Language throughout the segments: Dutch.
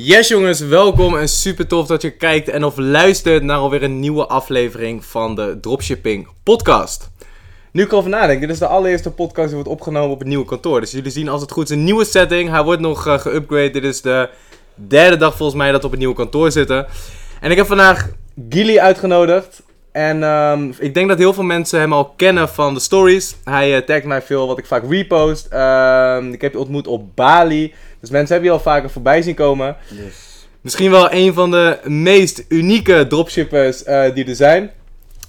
Yes jongens, welkom en super tof dat je kijkt en of luistert naar alweer een nieuwe aflevering van de Dropshipping podcast. Nu ik erover nadenk, dit is de allereerste podcast die wordt opgenomen op het nieuwe kantoor. Dus jullie zien als het goed is een nieuwe setting. Hij wordt nog uh. Dit is de derde dag volgens mij dat we op het nieuwe kantoor zitten. En ik heb vandaag Gilly uitgenodigd. En um, ik denk dat heel veel mensen hem al kennen van de stories. Hij uh, tagt mij veel wat ik vaak repost. Uh, ik heb je ontmoet op Bali. Dus mensen hebben je al vaker voorbij zien komen. Yes. Misschien wel een van de meest unieke dropshippers uh, die er zijn.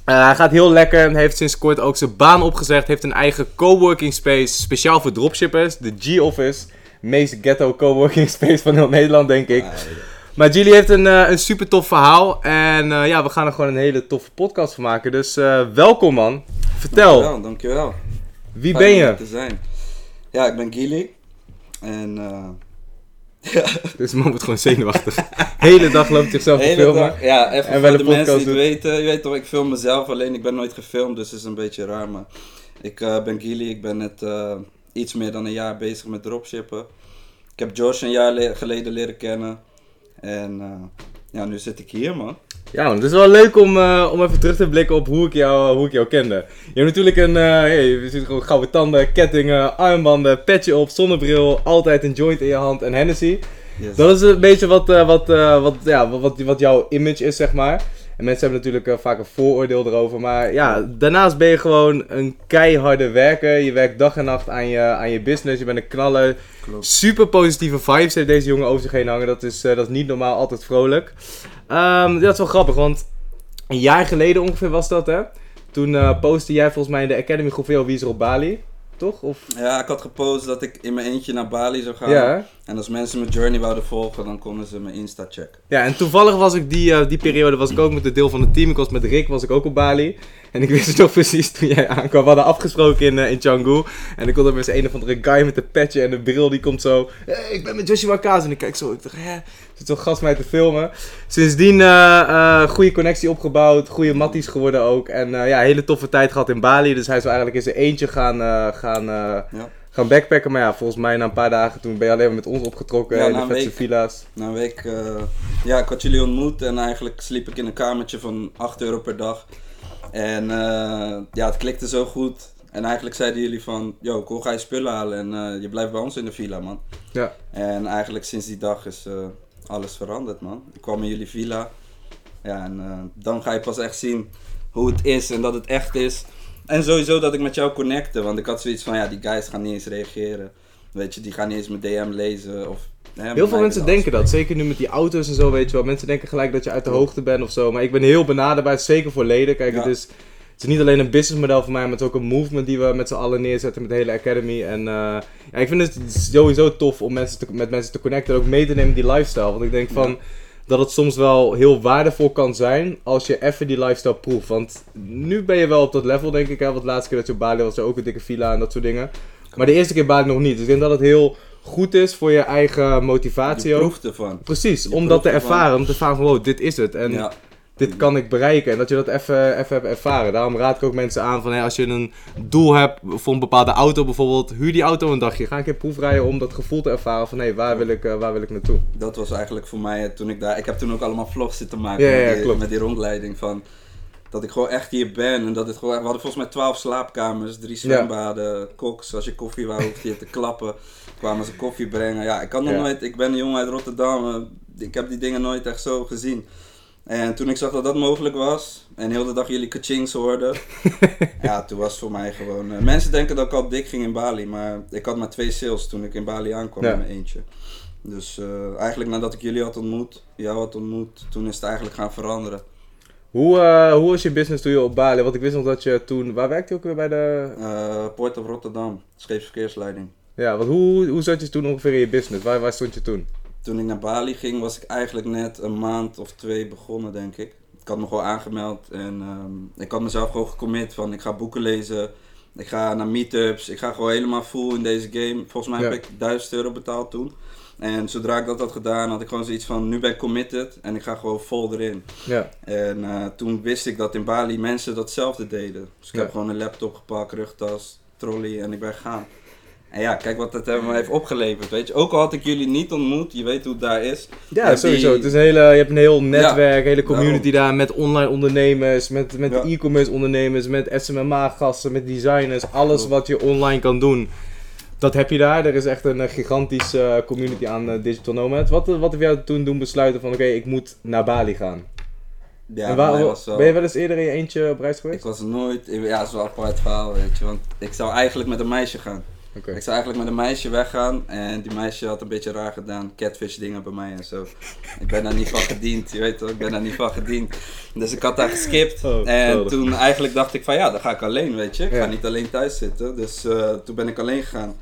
Uh, hij gaat heel lekker. Heeft sinds kort ook zijn baan opgezegd. Heeft een eigen coworking space speciaal voor dropshippers. De G-Office. Meest ghetto coworking space van heel Nederland, denk ik. Ah, Maar Gilly heeft een, uh, een super tof verhaal. En uh, ja, we gaan er gewoon een hele toffe podcast van maken. Dus welkom man. Vertel. Dankjewel, dankjewel. Wie Fijn ben je? te zijn. Ja, ik ben Gili. En ja. Deze man wordt gewoon zenuwachtig. hele dag loopt zichzelf te Hele filmen. dag- ja, even En wel de mensen die podcast het weten. Je weet toch, ik film mezelf, alleen ik ben nooit gefilmd, dus het is een beetje raar. Maar ik eh, ben Gili, ik ben net eh, iets meer dan een jaar bezig met dropshippen. Ik heb Josh een jaar le- geleden leren kennen. En ja, nu zit ik hier, man. Ja, man, het is wel leuk om, eh, om even terug te blikken op hoe ik jou, hoe ik jou kende. Je hebt natuurlijk een, eh hey, je ziet gewoon gouden tanden, kettingen, armbanden, petje op, zonnebril, altijd een joint in je hand en Hennessy. Yes. Dat is een beetje wat, eh, wat, wat, ja, wat, wat, wat jouw image is, zeg maar. En mensen hebben natuurlijk vaak een vooroordeel erover. Maar ja, daarnaast ben je gewoon een keiharde werker. Je werkt dag en nacht aan je, aan je business. Je bent een knaller. Klopt. Super positieve vibes heeft deze jongen over zich heen hangen. Dat is, dat is niet normaal, altijd vrolijk. Ehm, dat is wel grappig, want een jaar geleden ongeveer was dat, hè? Toen eh postte jij volgens mij in de Academy groep veel wie is er op Bali, toch? Of... Ja, ik had gepost dat ik in mijn eentje naar Bali zou gaan. Ja? En als mensen mijn journey wouden volgen, dan konden ze mijn Insta checken. Ja, en toevallig was ik die, eh, die periode was ik ook met een deel van het team. Ik was met Rick, was ik ook op Bali. En ik wist het nog precies toen jij aankwam. We hadden afgesproken in, eh, in Canggu. En ik kon er met een of andere guy met een petje en een bril. Die komt zo. Hey, ik ben met Joshua Kaas. En ik kijk zo. Ik dacht, hè, zit zo'n gast mij te filmen. Sindsdien eh goede connectie opgebouwd. Goede matties geworden ook. En ja, hele toffe tijd gehad in Bali. Dus hij zou eigenlijk in zijn eentje gaan, gaan, Ja. Gaan backpacken. Maar ja, volgens mij na een paar dagen toen ben je alleen maar met ons opgetrokken. Ja, in de een vetste week. villa's. Na een week, eh, ja, ik had jullie ontmoet en eigenlijk sliep ik in een kamertje van 8 euro per dag. En eh, ja, het klikte zo goed. En eigenlijk zeiden jullie van, yo, kom ga je spullen halen en eh, je blijft bij ons in de villa, man. Ja. En eigenlijk sinds die dag is alles veranderd, man. Ik kwam in jullie villa. Ja, en dan ga je pas echt zien hoe het is en dat het echt is. En sowieso dat ik met jou connecte, want ik had zoiets van, ja, die guys gaan niet eens reageren. Weet je, die gaan niet eens mijn DM lezen of... hè, Heel veel mensen denken dat, zeker nu met die auto's en zo, weet je wel. Mensen denken gelijk dat je uit de hoogte bent of zo. Maar ik ben heel benaderbaar, zeker voor leden. Kijk, Ja. het, is, het is niet alleen een businessmodel voor mij, maar het is ook een movement die we met z'n allen neerzetten met de hele academy. En eh, ja, ik vind het sowieso tof om mensen te, met mensen te connecten en ook mee te nemen die lifestyle. Want ik denk van... Ja. Dat het soms wel heel waardevol kan zijn als je even die lifestyle proeft. Want nu ben je wel op dat level, denk ik. Hè? Want de laatste keer dat je op Bali was, er ook een dikke villa en dat soort dingen. Maar de eerste keer Bali nog niet. Dus ik denk dat het heel goed is voor je eigen motivatie Je ook. ervan. Precies, Je om dat te ervan. ervaren. Om te ervaren van, wow, dit is het. En ja. Dit kan ik bereiken. En dat je dat even, even hebt ervaren. Daarom raad ik ook mensen aan van, hey, als je een doel hebt voor een bepaalde auto bijvoorbeeld. Huur die auto een dagje. Ga een keer proefrijden om dat gevoel te ervaren van, hé, hey, waar, wil ik, eh, waar wil ik naartoe? Dat was eigenlijk voor mij eh, toen ik daar... Ik heb toen ook allemaal vlogs zitten maken Ja, ja, met, die, klopt. met die rondleiding van... Dat ik gewoon echt hier ben en dat het gewoon... We hadden volgens mij 12 slaapkamers, drie zwembaden, koks. Als je koffie wou, hoefde je te klappen. Kwamen ze koffie brengen. Ja, ik kan nog nooit... Ik ben een jongen uit Rotterdam. eh, Ik heb die dingen nooit echt zo gezien. En toen ik zag dat dat mogelijk was en heel de dag jullie kachings hoorden, ja, toen was het voor mij gewoon... eh, mensen denken dat ik al dik ging in Bali, maar ik had maar twee sales toen ik in Bali aankwam Ja. in mijn eentje. Dus eh, eigenlijk nadat ik jullie had ontmoet, jou had ontmoet, toen is het eigenlijk gaan veranderen. Hoe, eh, hoe was je business toen je op Bali? Want ik wist nog dat je toen... Waar werkte je ook weer bij de... Eh Port of Rotterdam, scheepsverkeersleiding. Ja, want hoe, hoe zat je toen ongeveer in je business? Waar, waar stond je toen? Toen ik naar Bali ging, was ik eigenlijk net een maand of twee begonnen, denk ik. Ik had me gewoon aangemeld en ehm, ik had mezelf gewoon gecommit van ik ga boeken lezen, ik ga naar meetups, ik ga gewoon helemaal full in deze game. Volgens mij Ja. heb ik 1000 euro betaald toen. En zodra ik dat had gedaan, had ik gewoon zoiets van nu ben ik committed en ik ga gewoon vol erin. Ja, En eh, toen wist ik dat in Bali mensen datzelfde deden. Dus ik Ja. heb gewoon een laptop gepakt, rugtas, trolley en ik ben gegaan. En ja, kijk wat het me heeft opgeleverd, weet je. Ook al had ik jullie niet ontmoet, je weet hoe het daar is. Ja, sowieso. die- Het is een hele, je hebt een heel netwerk, hele community daarom. daar met online ondernemers, met, met Ja. e-commerce ondernemers, met SMMA-gasten, met designers. Alles wat je online kan doen, dat heb je daar. Er is echt een eh, gigantische eh, community aan eh, digital nomads. Wat, wat heb jij toen doen besluiten van, oké, ik moet naar Bali gaan? Ja, en waar, was wel- ben je wel eens eerder in je eentje op reis geweest? Ik was nooit, ja, het is wel een apart verhaal, weet je. Want ik zou eigenlijk met een meisje gaan. Ik zou eigenlijk met een meisje weggaan en die meisje had een beetje raar gedaan. Catfish dingen bij mij en zo. Ik ben daar niet van gediend, je weet toch, ik ben daar niet van gediend. Dus ik had daar geskipt. Oh, en geweldig. toen eigenlijk dacht ik van ja, dan ga ik alleen, weet je. Ik Ja. ga niet alleen thuis zitten. Dus eh, toen ben ik alleen gegaan.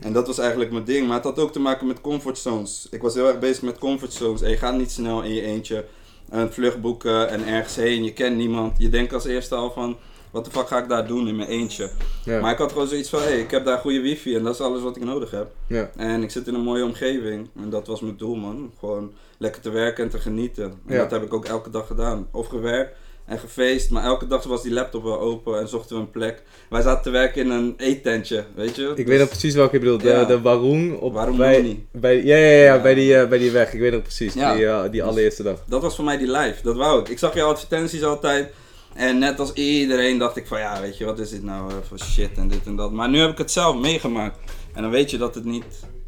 En dat was eigenlijk mijn ding. Maar het had ook te maken met comfortzones. Ik was heel erg bezig met comfortzones. En je gaat niet snel in je eentje een vlucht boeken en ergens heen. Je kent niemand. Je denkt als eerste al van, wat de fuck ga ik daar doen in mijn eentje? Ja. Maar ik had gewoon zoiets van, hé, hey, ik heb daar goede wifi en dat is alles wat ik nodig heb. ja. En ik zit in een mooie omgeving en dat was mijn doel, man. Gewoon lekker te werken en te genieten. En dat heb ik ook elke dag gedaan. Of gewerkt en gefeest, maar elke dag was die laptop wel open en zochten we een plek. Wij zaten te werken in een eettentje, weet je? Ik Dus weet nog precies welke je bedoelt. De, Ja. de Warung op Warung bij, bij, ja, ja, ja, Ja. Bij, die, eh, bij die weg. Ik weet nog precies. Die, eh, die Dus- allereerste dag. Dat was voor mij die live, dat wou ik. Ik zag jouw advertenties altijd. En net als iedereen dacht ik van ja, weet je, wat is dit nou eh, voor shit en dit en dat. Maar nu heb ik het zelf meegemaakt. En dan weet je dat het niet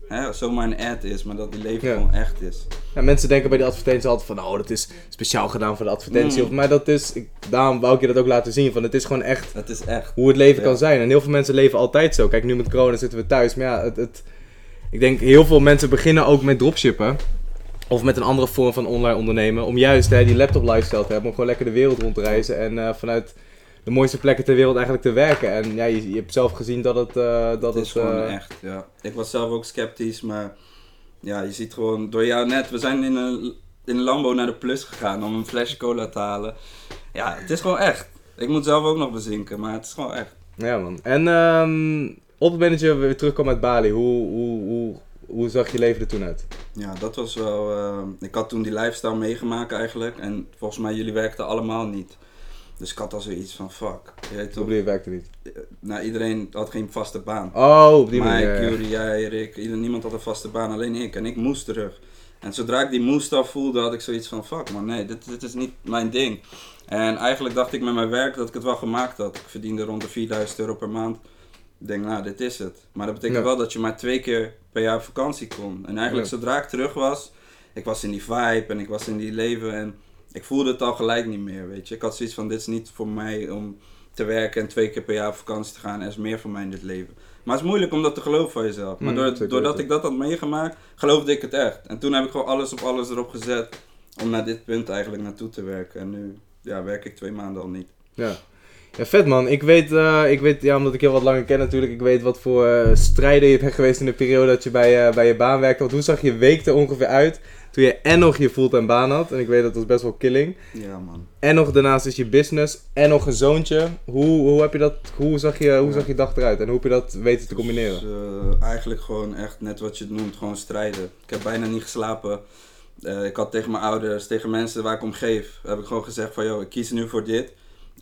hè, zomaar een ad is, maar dat die leven Ja. gewoon echt is. Ja, mensen denken bij die advertentie altijd van, oh, dat is speciaal gedaan voor de advertentie. Mm. Of, maar dat is, ik, daarom wou ik je dat ook laten zien. Van, het is gewoon echt Het is echt. hoe het leven Ja. kan zijn. En heel veel mensen leven altijd zo. Kijk, nu met corona zitten we thuis. Maar ja, het, het, ik denk heel veel mensen beginnen ook met dropshippen. Of met een andere vorm van online ondernemen. Om juist hè, die laptop lifestyle te hebben. Om gewoon lekker de wereld rond te reizen. En eh, vanuit de mooiste plekken ter wereld eigenlijk te werken. En ja, je, je hebt zelf gezien dat het... eh, dat Het is het, gewoon eh, echt, ja. Ik was zelf ook sceptisch, maar ja, je ziet gewoon door jou net. We zijn in een, in een Lambo naar de Plus gegaan om een flesje cola te halen. Ja, het is gewoon echt. Ik moet zelf ook nog bezinken, maar het is gewoon echt. Ja man. En ehm, op het moment dat je weer terugkwam uit Bali, hoe, hoe, hoe, hoe zag je leven er toen uit? Ja, dat was wel. eh, ik had toen die lifestyle meegemaakt eigenlijk. En volgens mij, jullie werkten allemaal niet. Dus ik had al zoiets van fuck. Hoe bedoel je, werkte niet? nou, iedereen had geen vaste baan. Oh, op die manier. Mike. Jury, jij, Rick, ieder, niemand had een vaste baan, alleen ik. En ik moest terug. En zodra ik die moest af voelde, had ik zoiets van, fuck man, nee, dit, dit is niet mijn ding. En eigenlijk dacht ik met mijn werk dat ik het wel gemaakt had. Ik verdiende rond de 4000 euro per maand. Ik denk, nou, dit is het. Maar dat betekent Ja. wel dat je maar twee keer per jaar op vakantie kon. En eigenlijk Ja. zodra ik terug was, ik was in die vibe en ik was in die leven en ik voelde het al gelijk niet meer, weet je. Ik had zoiets van, dit is niet voor mij om te werken en twee keer per jaar op vakantie te gaan. Er is meer voor mij in dit leven. Maar het is moeilijk om dat te geloven van jezelf. Maar Mm, door- doordat ik dat had meegemaakt, geloofde ik het echt. En toen heb ik gewoon alles op alles erop gezet om naar dit punt eigenlijk naartoe te werken. En nu ja, werk ik twee maanden al niet. Ja. Ja, vet man. Ik weet, eh, ik weet, ja, omdat ik je wat langer ken natuurlijk, ik weet wat voor eh, strijden je bent geweest in de periode dat je bij, eh, bij je baan werkte. Want hoe zag je week er ongeveer uit toen je en nog je fulltime baan had? En ik weet dat was best wel killing. Ja man. En nog daarnaast is je business en nog een zoontje. Hoe, hoe, heb je dat, hoe, zag je, hoe Ja. zag je dag eruit en hoe heb je dat weten te combineren? Dus, eigenlijk gewoon echt net wat je het noemt, gewoon strijden. Ik heb bijna niet geslapen. Ik had tegen mijn ouders, tegen mensen waar ik om geef, heb ik gewoon gezegd van, joh, ik kies nu voor dit.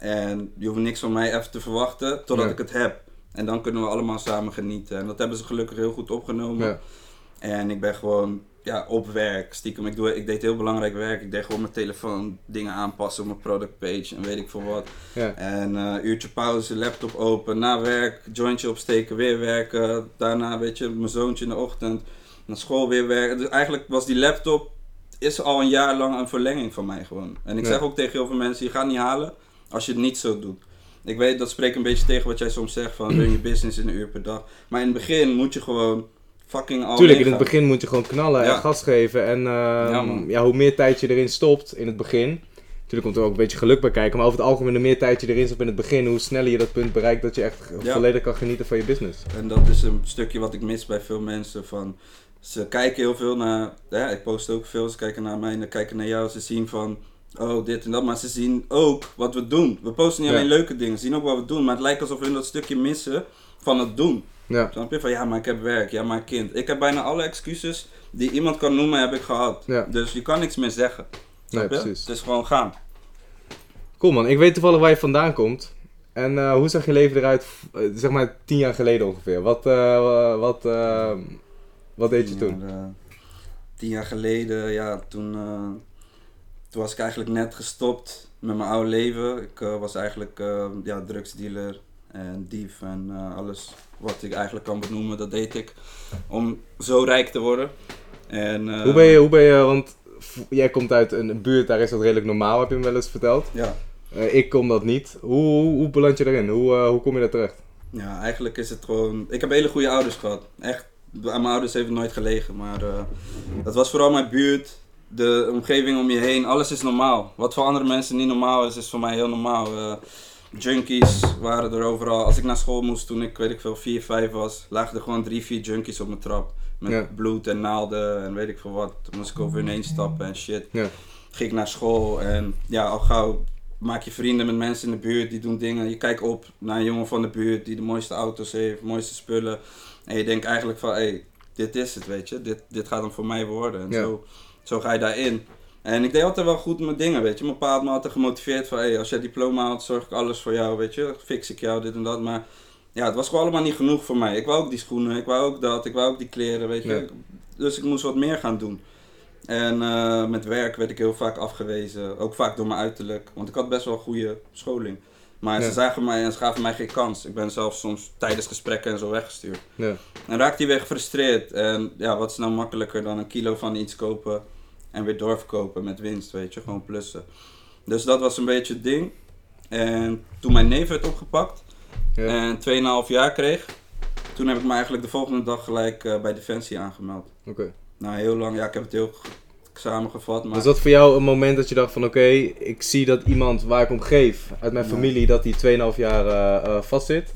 En je hoeft niks van mij even te verwachten totdat Ja. ik het heb. En dan kunnen we allemaal samen genieten. En dat hebben ze gelukkig heel goed opgenomen. Ja. En ik ben gewoon ja, op werk, stiekem. Ik, doe, ik deed heel belangrijk werk. Ik deed gewoon mijn telefoon dingen aanpassen op mijn product page en weet ik veel wat. Ja. En eh, uurtje pauze, laptop open, na werk, jointje opsteken, weer werken. Daarna, weet je, mijn zoontje in de ochtend, naar school weer werken. Dus eigenlijk was die laptop, is al een jaar lang een verlenging van mij gewoon. En ik Ja. zeg ook tegen heel veel mensen, je gaat niet halen als je het niet zo doet. Ik weet, dat spreekt een beetje tegen wat jij soms zegt van run je business in een uur per dag. Maar in het begin moet je gewoon fucking al Tuurlijk, in het begin moet je gewoon knallen en gas geven. En ehm, Ja, hoe meer tijd je erin stopt in het begin. Natuurlijk komt er ook een beetje geluk bij kijken. Maar over het algemeen, hoe meer tijd je erin stopt in het begin, hoe sneller je dat punt bereikt dat je echt Ja. volledig kan genieten van je business. En dat is een stukje wat ik mis bij veel mensen. Van, ze kijken heel veel naar, ja, ik post ook veel, ze kijken naar mij en kijken naar jou. Ze zien van, oh dit en dat, maar ze zien ook wat we doen. We posten niet Ja. alleen leuke dingen, ze zien ook wat we doen. Maar het lijkt alsof we dat stukje missen van het doen. Ja, Snap je? Van ja, maar ik heb werk, ja, maar kind. Ik heb bijna alle excuses die iemand kan noemen, heb ik gehad. Ja. Dus je kan niks meer zeggen. nee, Snap je? precies. Het is gewoon gaan. Cool man, ik weet toevallig waar je vandaan komt. En eh, hoe zag je leven eruit, eh, zeg maar, tien jaar geleden ongeveer? Wat, eh, wat, wat deed je Tien toen? jaar, tien jaar geleden, ja, toen, toen was ik eigenlijk net gestopt met mijn oude leven. Ik eh, was eigenlijk eh, ja, drugsdealer en dief en eh, alles wat ik eigenlijk kan benoemen, dat deed ik om zo rijk te worden. En, Hoe ben je, hoe ben je, want jij komt uit een buurt, daar is dat redelijk normaal, heb je me wel eens verteld. Ja, ik kom dat niet. Hoe, hoe, hoe beland je erin? Hoe, hoe kom je daar terecht? ja, eigenlijk is het gewoon... Ik heb hele goede ouders gehad. Echt, aan mijn ouders heeft het nooit gelegen, maar dat was vooral mijn buurt. De omgeving om je heen, alles is normaal. Wat voor andere mensen niet normaal is, is voor mij heel normaal. Eh, junkies waren er overal. Als ik naar school moest toen ik, weet ik veel, 4, 5 was, lagen er gewoon drie, vier junkies op mijn trap. Met Ja. bloed en naalden en weet ik veel wat. Toen moest ik over hun heen stappen en shit. Ja. Ging ik naar school en ja, al gauw maak je vrienden met mensen in de buurt die doen dingen. Je kijkt op naar een jongen van de buurt die de mooiste auto's heeft, mooiste spullen. En je denkt eigenlijk van, hé, hey, dit is het, weet je. Dit, dit gaat hem voor mij worden. En Ja. zo, zo ga je daarin. En ik deed altijd wel goed mijn dingen, weet je. Mijn pa had me altijd gemotiveerd van, hé, hey, als jij diploma haalt, zorg ik alles voor jou, weet je. Fix ik jou, dit en dat. Maar ja, het was gewoon allemaal niet genoeg voor mij. Ik wou ook die schoenen, ik wou ook dat, ik wou ook die kleren, weet je. Ja. Dus ik moest wat meer gaan doen. En eh, met werk werd ik heel vaak afgewezen. Ook vaak door mijn uiterlijk. Want ik had best wel goede scholing. Maar Ja. ze zagen mij en ze gaven mij geen kans. Ik ben zelfs soms tijdens gesprekken en zo weggestuurd. Ja. En raakte hij weer gefrustreerd. En ja, wat is nou makkelijker dan een kilo van iets kopen en weer doorverkopen met winst, weet je. Gewoon plussen. Dus dat was een beetje het ding. En toen mijn neef werd opgepakt Ja. en 2,5 jaar kreeg, toen heb ik me eigenlijk de volgende dag gelijk eh, bij Defensie aangemeld. Oké. Nou, heel lang, ja, ik heb het heel samengevat, maar... Was dat voor jou een moment dat je dacht van oké, ik zie dat iemand waar ik om geef uit mijn Ja. familie, dat die 2,5 jaar eh, eh, vastzit?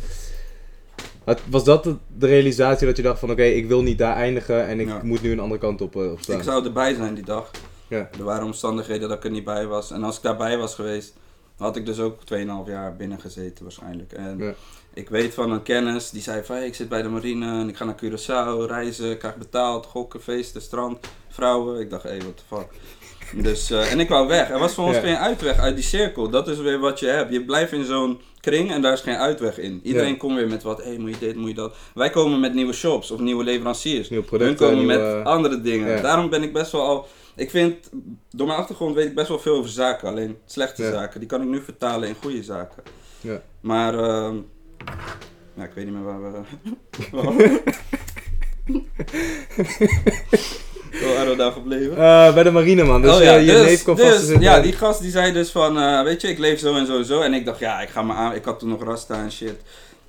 Was dat de, realisatie dat je dacht van oké, ik wil niet daar eindigen en ik Ja. moet nu een andere kant op, eh, op staan? Ik zou erbij zijn die dag. Ja. Er waren omstandigheden dat ik er niet bij was. En als ik daarbij was geweest, had ik dus ook 2,5 jaar binnen gezeten waarschijnlijk. En Ja. ik weet van een kennis die zei van hey, ik zit bij de marine en ik ga naar Curaçao reizen, ik krijg betaald, gokken, feesten, strand, vrouwen. Ik dacht, hé, hey, what the fuck. Dus, eh, en ik wou weg. Er was voor ons Ja. geen uitweg uit die cirkel. Dat is weer wat je hebt. Je blijft in zo'n kring en daar is geen uitweg in. Iedereen Ja. komt weer met wat, hé, hey, moet je dit, moet je dat. Wij komen met nieuwe shops of nieuwe leveranciers. Nieuwe Hun producten, komen nieuwe- met andere dingen. Ja. Daarom ben ik best wel al. Ik vind, door mijn achtergrond weet ik best wel veel over zaken. Alleen slechte zaken, die kan ik nu vertalen in goede zaken. Ja. Maar, ehm ja, ik weet niet meer waar we. waren we daar gebleven? Eh, bij de marine man, dus oh ja, eh, je dus, neef kwam dus, vast ja, die gast die zei dus van, eh, weet je, ik leef zo en zo en zo. En ik dacht, ja, ik ga me aan. Ik had toen nog rasta en shit.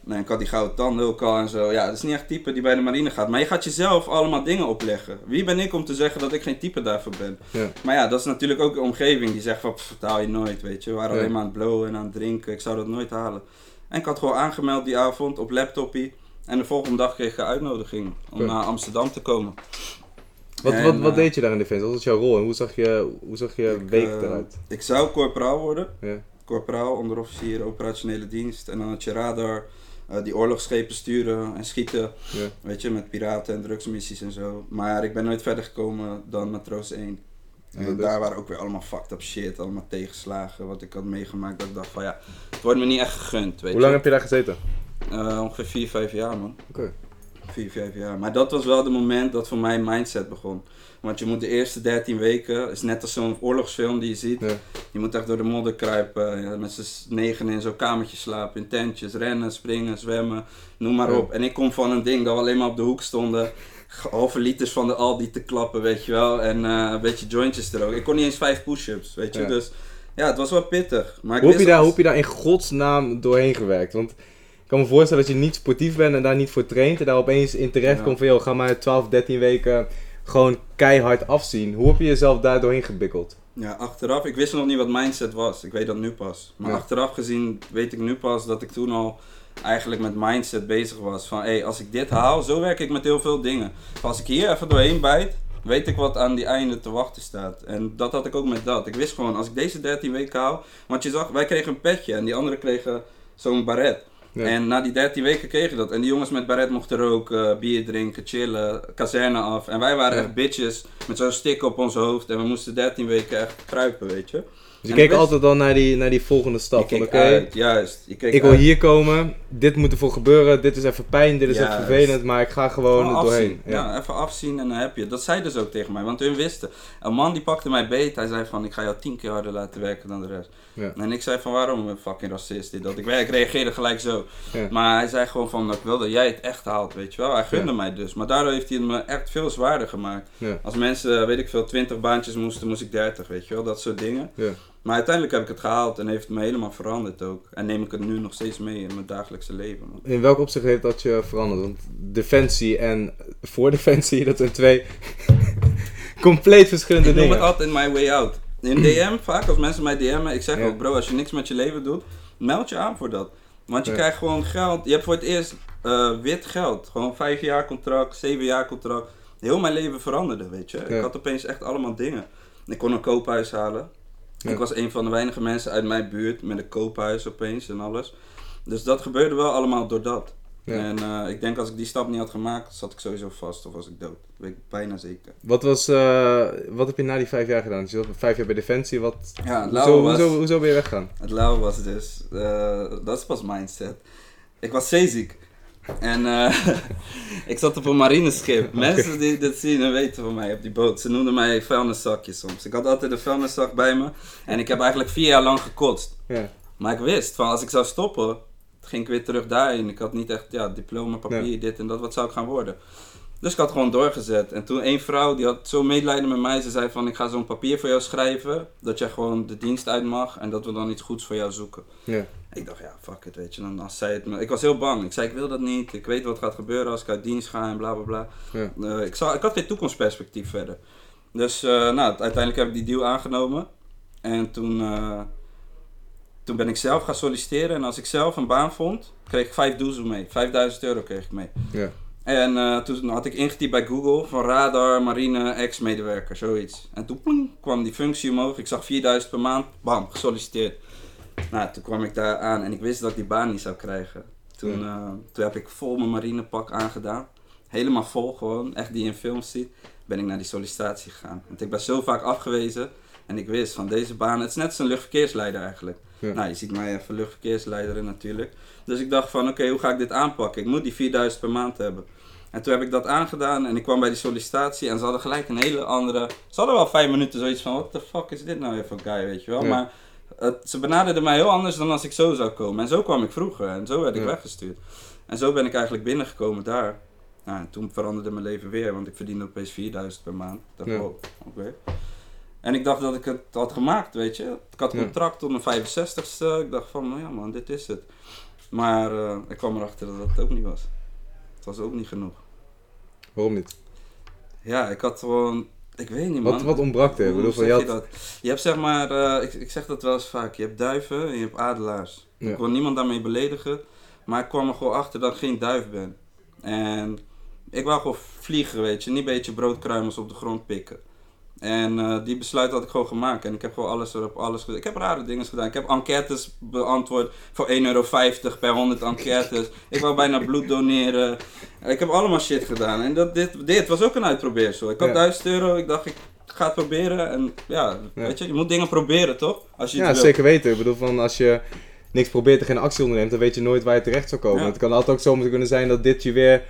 Nee, ik had die gouden tanden ook al en zo. Ja, dat is niet echt type die bij de marine gaat. Maar je gaat jezelf allemaal dingen opleggen. Wie ben ik om te zeggen dat ik geen type daarvoor ben? Ja. Maar ja, dat is natuurlijk ook de omgeving die zegt van, pff, dat haal je nooit, weet je. We waren Ja. alleen maar aan het blowen en aan het drinken. Ik zou dat nooit halen. En ik had gewoon aangemeld die avond op laptopie. En de volgende dag kreeg ik een uitnodiging om naar Amsterdam te komen. Wat, En, wat, wat eh, deed je daar in Defensie? Wat was jouw rol en hoe zag je, hoe zag je Ik, week eh, eruit? Ik zou corporaal worden. Ja. Corporaal, onderofficier, operationele dienst. En dan had je radar, eh, die oorlogsschepen sturen en schieten. Ja. Weet je, met piraten en drugsmissies en zo. Maar ik ben nooit verder gekomen dan matroos 1. Ja, En daar waren ook weer allemaal fucked up shit, allemaal tegenslagen. Wat ik had meegemaakt, dat ik dacht van ja, het wordt me niet echt gegund, weet Hoe lang heb je daar gezeten? Ongeveer 4, 5 jaar man. Oké. 4, 5 jaar. Maar dat was wel het moment dat voor mij mindset begon. Want je moet de eerste 13 weken, is net als zo'n oorlogsfilm die je ziet. Ja. Je moet echt door de modder kruipen, ja, met z'n negen in zo'n kamertje slapen, in tentjes, rennen, springen, zwemmen, noem maar Ja. op. En ik kom van een ding dat we alleen maar op de hoek stonden, halve liters van de Aldi te klappen, weet je wel, en eh, een beetje jointjes er ook. Ik kon niet eens vijf push-ups, weet je, dus ja, het was wel pittig. Maar Hoe heb, je daar, hoe heb je daar in godsnaam doorheen gewerkt? Want ik kan me voorstellen dat je niet sportief bent en daar niet voor traint. En daar opeens in terecht Ja. komt van, joh, ga maar 12, 13 weken gewoon keihard afzien. Hoe heb je jezelf daar doorheen gebikkeld? Ja, achteraf, ik wist nog niet wat mindset was. Ik weet dat nu pas. Maar Ja. achteraf gezien weet ik nu pas dat ik toen al eigenlijk met mindset bezig was. Van hé, hey, als ik dit haal, zo werk ik met heel veel dingen. Als ik hier even doorheen bijt, weet ik wat aan die einde te wachten staat. En dat had ik ook met dat. Ik wist gewoon, als ik deze 13 weken haal. Want je zag, wij kregen een petje en die anderen kregen zo'n baret. Ja. En na die 13 weken kreeg je dat. En die jongens met baret mochten roken, bier drinken, chillen, kazerne af. En wij waren Ja. echt bitches met zo'n stick op ons hoofd. En we moesten 13 weken echt kruipen, weet je. Dus je keek altijd dan naar die, naar die volgende stap. Oké, juist. Je keek ik wil hier komen, dit moet ervoor gebeuren, dit is even pijn, dit is even vervelend, maar ik ga gewoon Gewoon doorheen. Ja. even afzien en dan heb je. Dat zei dus ook tegen mij, want hun wisten. Een man die pakte mij beet, hij zei van ik ga jou tien keer harder laten werken dan de rest. Ja. En ik zei van waarom een fucking racist dit dat. Ik, ik reageerde gelijk zo. Ja. Maar hij zei gewoon van ik wil dat jij het echt haalt, weet je wel. Hij gunde mij dus. Maar daardoor heeft hij het me echt veel zwaarder gemaakt. Als mensen, weet ik veel, 20 baantjes moesten, moest ik 30, weet je wel. Dat soort dingen. Ja. Maar uiteindelijk heb ik het gehaald en heeft het me helemaal veranderd ook. En neem ik het nu nog steeds mee in mijn dagelijkse leven. man. In welk opzicht heeft dat je veranderd? Want defensie en voor defensie, dat zijn twee compleet verschillende Ik noem het dingen. altijd my way out. In DM, vaak als mensen mij DM'en, ik zeg Ja. ook bro, als je niks met je leven doet, meld je aan voor dat. Want je Ja. krijgt gewoon geld, je hebt voor het eerst eh, wit geld. Gewoon vijf jaar contract, zeven jaar contract. Heel mijn leven veranderde, weet je. Ja. Ik had opeens echt allemaal dingen. Ik kon een koophuis halen. Ja. Ik was een van de weinige mensen uit mijn buurt met een koophuis opeens en alles. Dus dat gebeurde wel allemaal door dat. Ja. En eh, ik denk als ik die stap niet had gemaakt, zat ik sowieso vast of was ik dood. Dat weet ik bijna zeker. Wat, was, eh, wat heb je na die vijf jaar gedaan? Dus je zat vijf jaar bij defensie, wat, Ja, het hoezo, lauwe was... hoezo, hoezo ben je weggegaan? Het lauw was dus, eh, dat is pas mindset. Ik was zeeziek. En eh, ik zat op een marineschip. Mensen die dit zien en weten van mij op die boot, ze noemden mij vuilniszakje soms. Ik had altijd een vuilniszak bij me en ik heb eigenlijk vier jaar lang gekotst. Ja. Maar ik wist van als ik zou stoppen, ging ik weer terug daarin. Ik had niet echt ja, diploma, papier, dit en dat, wat zou ik gaan worden? Dus ik had gewoon doorgezet. En toen een vrouw, die had zo medelijden met mij. Ze zei van, ik ga zo'n papier voor jou schrijven. Dat jij gewoon de dienst uit mag. En dat we dan iets goeds voor jou zoeken. Ja. Ik dacht, ja, fuck it, weet je. Dan als zij het me... Ik was heel bang. Ik zei, ik wil dat niet. Ik weet wat gaat gebeuren als ik uit dienst ga en bla bla bla. Ja. Eh, ik, zou, ik had geen toekomstperspectief verder. Dus eh, nou, uiteindelijk heb ik die deal aangenomen. En toen, eh, toen ben ik zelf gaan solliciteren. En als ik zelf een baan vond, kreeg ik vijf doezel mee. 5000 euro kreeg ik mee. Ja. En eh, toen had ik ingetypt bij Google van radar, marine, ex-medewerker, zoiets. En toen pling, kwam die functie omhoog. Ik zag 4000 per maand, bam, gesolliciteerd. Nou, toen kwam ik daar aan en ik wist dat ik die baan niet zou krijgen. Toen, eh, toen heb ik vol mijn marinepak aangedaan. Helemaal vol gewoon, echt die je in films ziet. Ben ik naar die sollicitatie gegaan. Want ik ben zo vaak afgewezen. En ik wist van deze baan, het is net als een luchtverkeersleider eigenlijk. Ja. Nou, je ziet mij even luchtverkeersleider natuurlijk. Dus ik dacht van, oké, hoe ga ik dit aanpakken? Ik moet die 4000 per maand hebben. En toen heb ik dat aangedaan en ik kwam bij die sollicitatie en ze hadden gelijk een hele andere... Ze hadden wel vijf minuten zoiets van, what the fuck is dit nou weer voor guy, weet je wel. Ja. Maar het, ze benaderden mij heel anders dan als ik zo zou komen. En zo kwam ik vroeger en zo werd ik Ja. weggestuurd. En zo ben ik eigenlijk binnengekomen daar. Nou, en toen veranderde mijn leven weer, want ik verdiende opeens 4000 per maand. Ik dacht, Ja. wow, oké. En ik dacht dat ik het had gemaakt, weet je. Ik had contract tot mijn 65ste. Ik dacht van, nou ja man, dit is het. Maar eh, ik kwam erachter dat dat ook niet was. Was ook niet genoeg. Waarom niet? Ja, ik had gewoon... Ik weet niet man. Wat, wat ontbrak er? Hoe van, zeg je had, dat? Je hebt zeg maar, eh, ik, ik zeg dat wel eens vaak, je hebt duiven en je hebt adelaars. Ja. Ik wil niemand daarmee beledigen, maar ik kwam er gewoon achter dat ik geen duif ben. En ik wou gewoon vliegen, weet je, niet een beetje broodkruimels op de grond pikken. En eh, die besluit had ik gewoon gemaakt en ik heb gewoon alles erop, alles gedaan. Ik heb rare dingen gedaan. Ik heb enquêtes beantwoord voor 1,50 euro per 100 enquêtes. Ik wou bijna bloed doneren. Ik heb allemaal shit gedaan. En dat, dit, dit was ook een uitprobeersel. Ik had Ja. 1000 euro, ik dacht ik ga het proberen. En ja, Ja. weet je, je moet dingen proberen toch? Als je ja, zeker weten. Ik bedoel, van als je niks probeert en geen actie onderneemt, dan weet je nooit waar je terecht zou komen. Ja. Het kan altijd ook zo kunnen zijn dat dit je weer,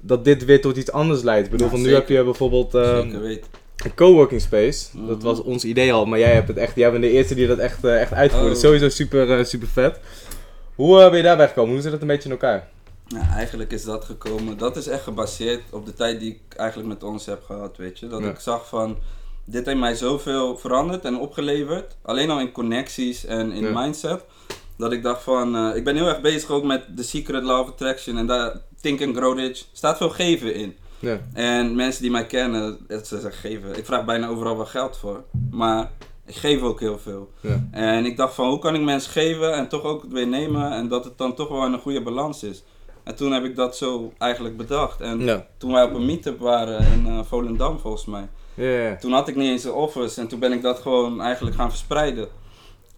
dat dit weer tot iets anders leidt. Ik bedoel, Ja, van nu heb je bijvoorbeeld ehm, Zeker weten. Een coworking space. Mhm. Dat was ons idee al, maar jij hebt het echt, jij bent de eerste die dat echt, eh, echt uitvoerde. Oh. Sowieso super, eh, super vet. Hoe eh, ben je daarbij gekomen? Hoe zit het een beetje in elkaar? Ja, eigenlijk is dat gekomen. Dat is echt gebaseerd op de tijd die ik eigenlijk met ons heb gehad, weet je. Dat Ja. ik zag van, dit heeft mij zoveel veranderd en opgeleverd. Alleen al in connecties en in Ja. mindset. Dat ik dacht van, ik ben heel erg bezig ook met The Secret Law of Attraction. En daar, Think and Grow Rich, staat veel geven in. Ja. En mensen die mij kennen, ze zeggen geven. Ik vraag bijna overal wel geld voor. Maar ik geef ook heel veel. Ja. En ik dacht van, hoe kan ik mensen geven en toch ook weer nemen. En dat het dan toch wel een goede balans is. En toen heb ik dat zo eigenlijk bedacht. En Ja. toen wij op een meetup waren in eh, Volendam volgens mij. Toen had ik niet eens een offers en toen ben ik dat gewoon eigenlijk gaan verspreiden.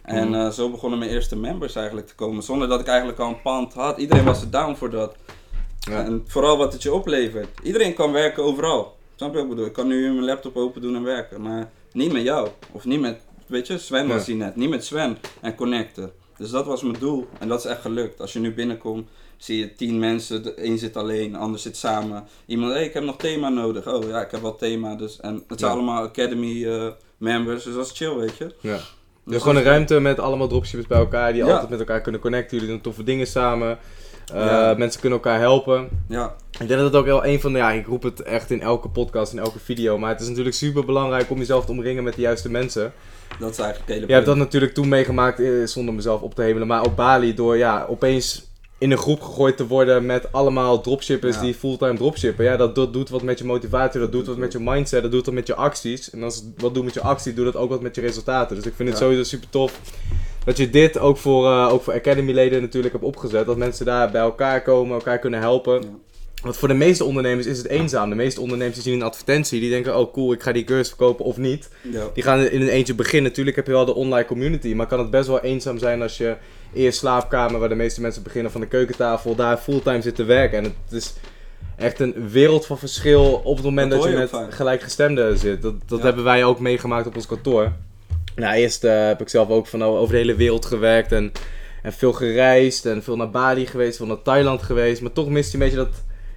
En Mhm. eh, zo begonnen mijn eerste members eigenlijk te komen. Zonder dat ik eigenlijk al een pand had. Iedereen was er down voor dat. Ja. En vooral wat het je oplevert. Iedereen kan werken overal. Snap je wat ik bedoel? Ik kan nu mijn laptop open doen en werken. Maar niet met jou. Of niet met, weet je, Sven was hier net. Niet met Sven en connecten. Dus dat was mijn doel. En dat is echt gelukt. Als je nu binnenkomt, zie je tien mensen. De een zit alleen, de ander zit samen. Iemand, hé, ik heb nog thema nodig. Oh ja, ik heb wel thema. Dus, en het zijn Ja. allemaal Academy eh, members. Dus dat is chill, weet je. Ja. Dus Dus gewoon een ruimte met allemaal dropshippers bij elkaar die Ja. altijd met elkaar kunnen connecten. Jullie doen toffe dingen samen. Eh. Mensen kunnen elkaar helpen. Ja, Ik denk dat het ook wel een van de, ja, ik roep het echt in elke podcast, in elke video, maar het is natuurlijk super belangrijk om jezelf te omringen met de juiste mensen. dat is eigenlijk het hele Je hebt dat natuurlijk toen meegemaakt, eh, zonder mezelf op te hemelen, maar op Bali door ja, opeens in een groep gegooid te worden met allemaal dropshippers Ja. die fulltime dropshippen. Ja, dat, dat doet wat met je motivatie, dat doet wat met je mindset, dat doet wat met je acties. En als wat doet met je actie, doet dat ook wat met je resultaten. Dus ik vind het sowieso super tof dat je dit ook voor, eh, ook voor Academy leden natuurlijk hebt opgezet. Dat mensen daar bij elkaar komen, elkaar kunnen helpen. Ja. Want voor de meeste ondernemers is het eenzaam. De meeste ondernemers die zien een advertentie, die denken, oh cool, ik ga die cursus verkopen of niet. Ja. Die gaan in een eentje beginnen. Natuurlijk heb je wel de online community, maar kan het best wel eenzaam zijn als je in je slaapkamer, waar de meeste mensen beginnen van de keukentafel, daar fulltime zit te werken. En het is echt een wereld van verschil op het moment Dat je met gelijkgestemden zit. Dat, dat Ja. hebben wij ook meegemaakt op ons kantoor. Nou, eerst eh, heb ik zelf ook van over de hele wereld gewerkt en, en veel gereisd en veel naar Bali geweest, veel naar Thailand geweest. Maar toch mist je een beetje dat,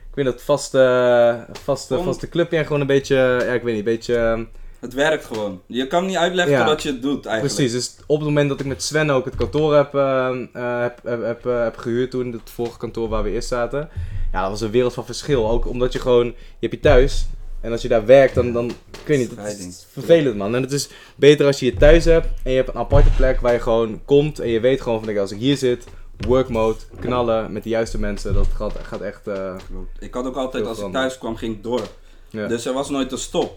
ik weet dat vaste, vaste, Om- vaste clubje en gewoon een beetje, ja ik weet niet, een beetje... ehm, Het werkt gewoon. Je kan niet uitleggen Ja. dat je het doet eigenlijk. Precies, dus op het moment dat ik met Sven ook het kantoor heb, eh, eh, heb, heb, heb, eh, heb gehuurd toen, het vorige kantoor waar we eerst zaten. Ja, dat was een wereld van verschil. Ook omdat je gewoon, je hebt je thuis. En als je daar werkt, dan, dan ik weet niet, het is vervelend man. En het is beter als je je thuis hebt en je hebt een aparte plek waar je gewoon komt. En je weet gewoon van, als ik hier zit, work mode, knallen met de juiste mensen. Dat gaat, gaat echt, eh. Ik had ook altijd, als ik thuis kwam, ging ik door. ja. Dus er was nooit een stop.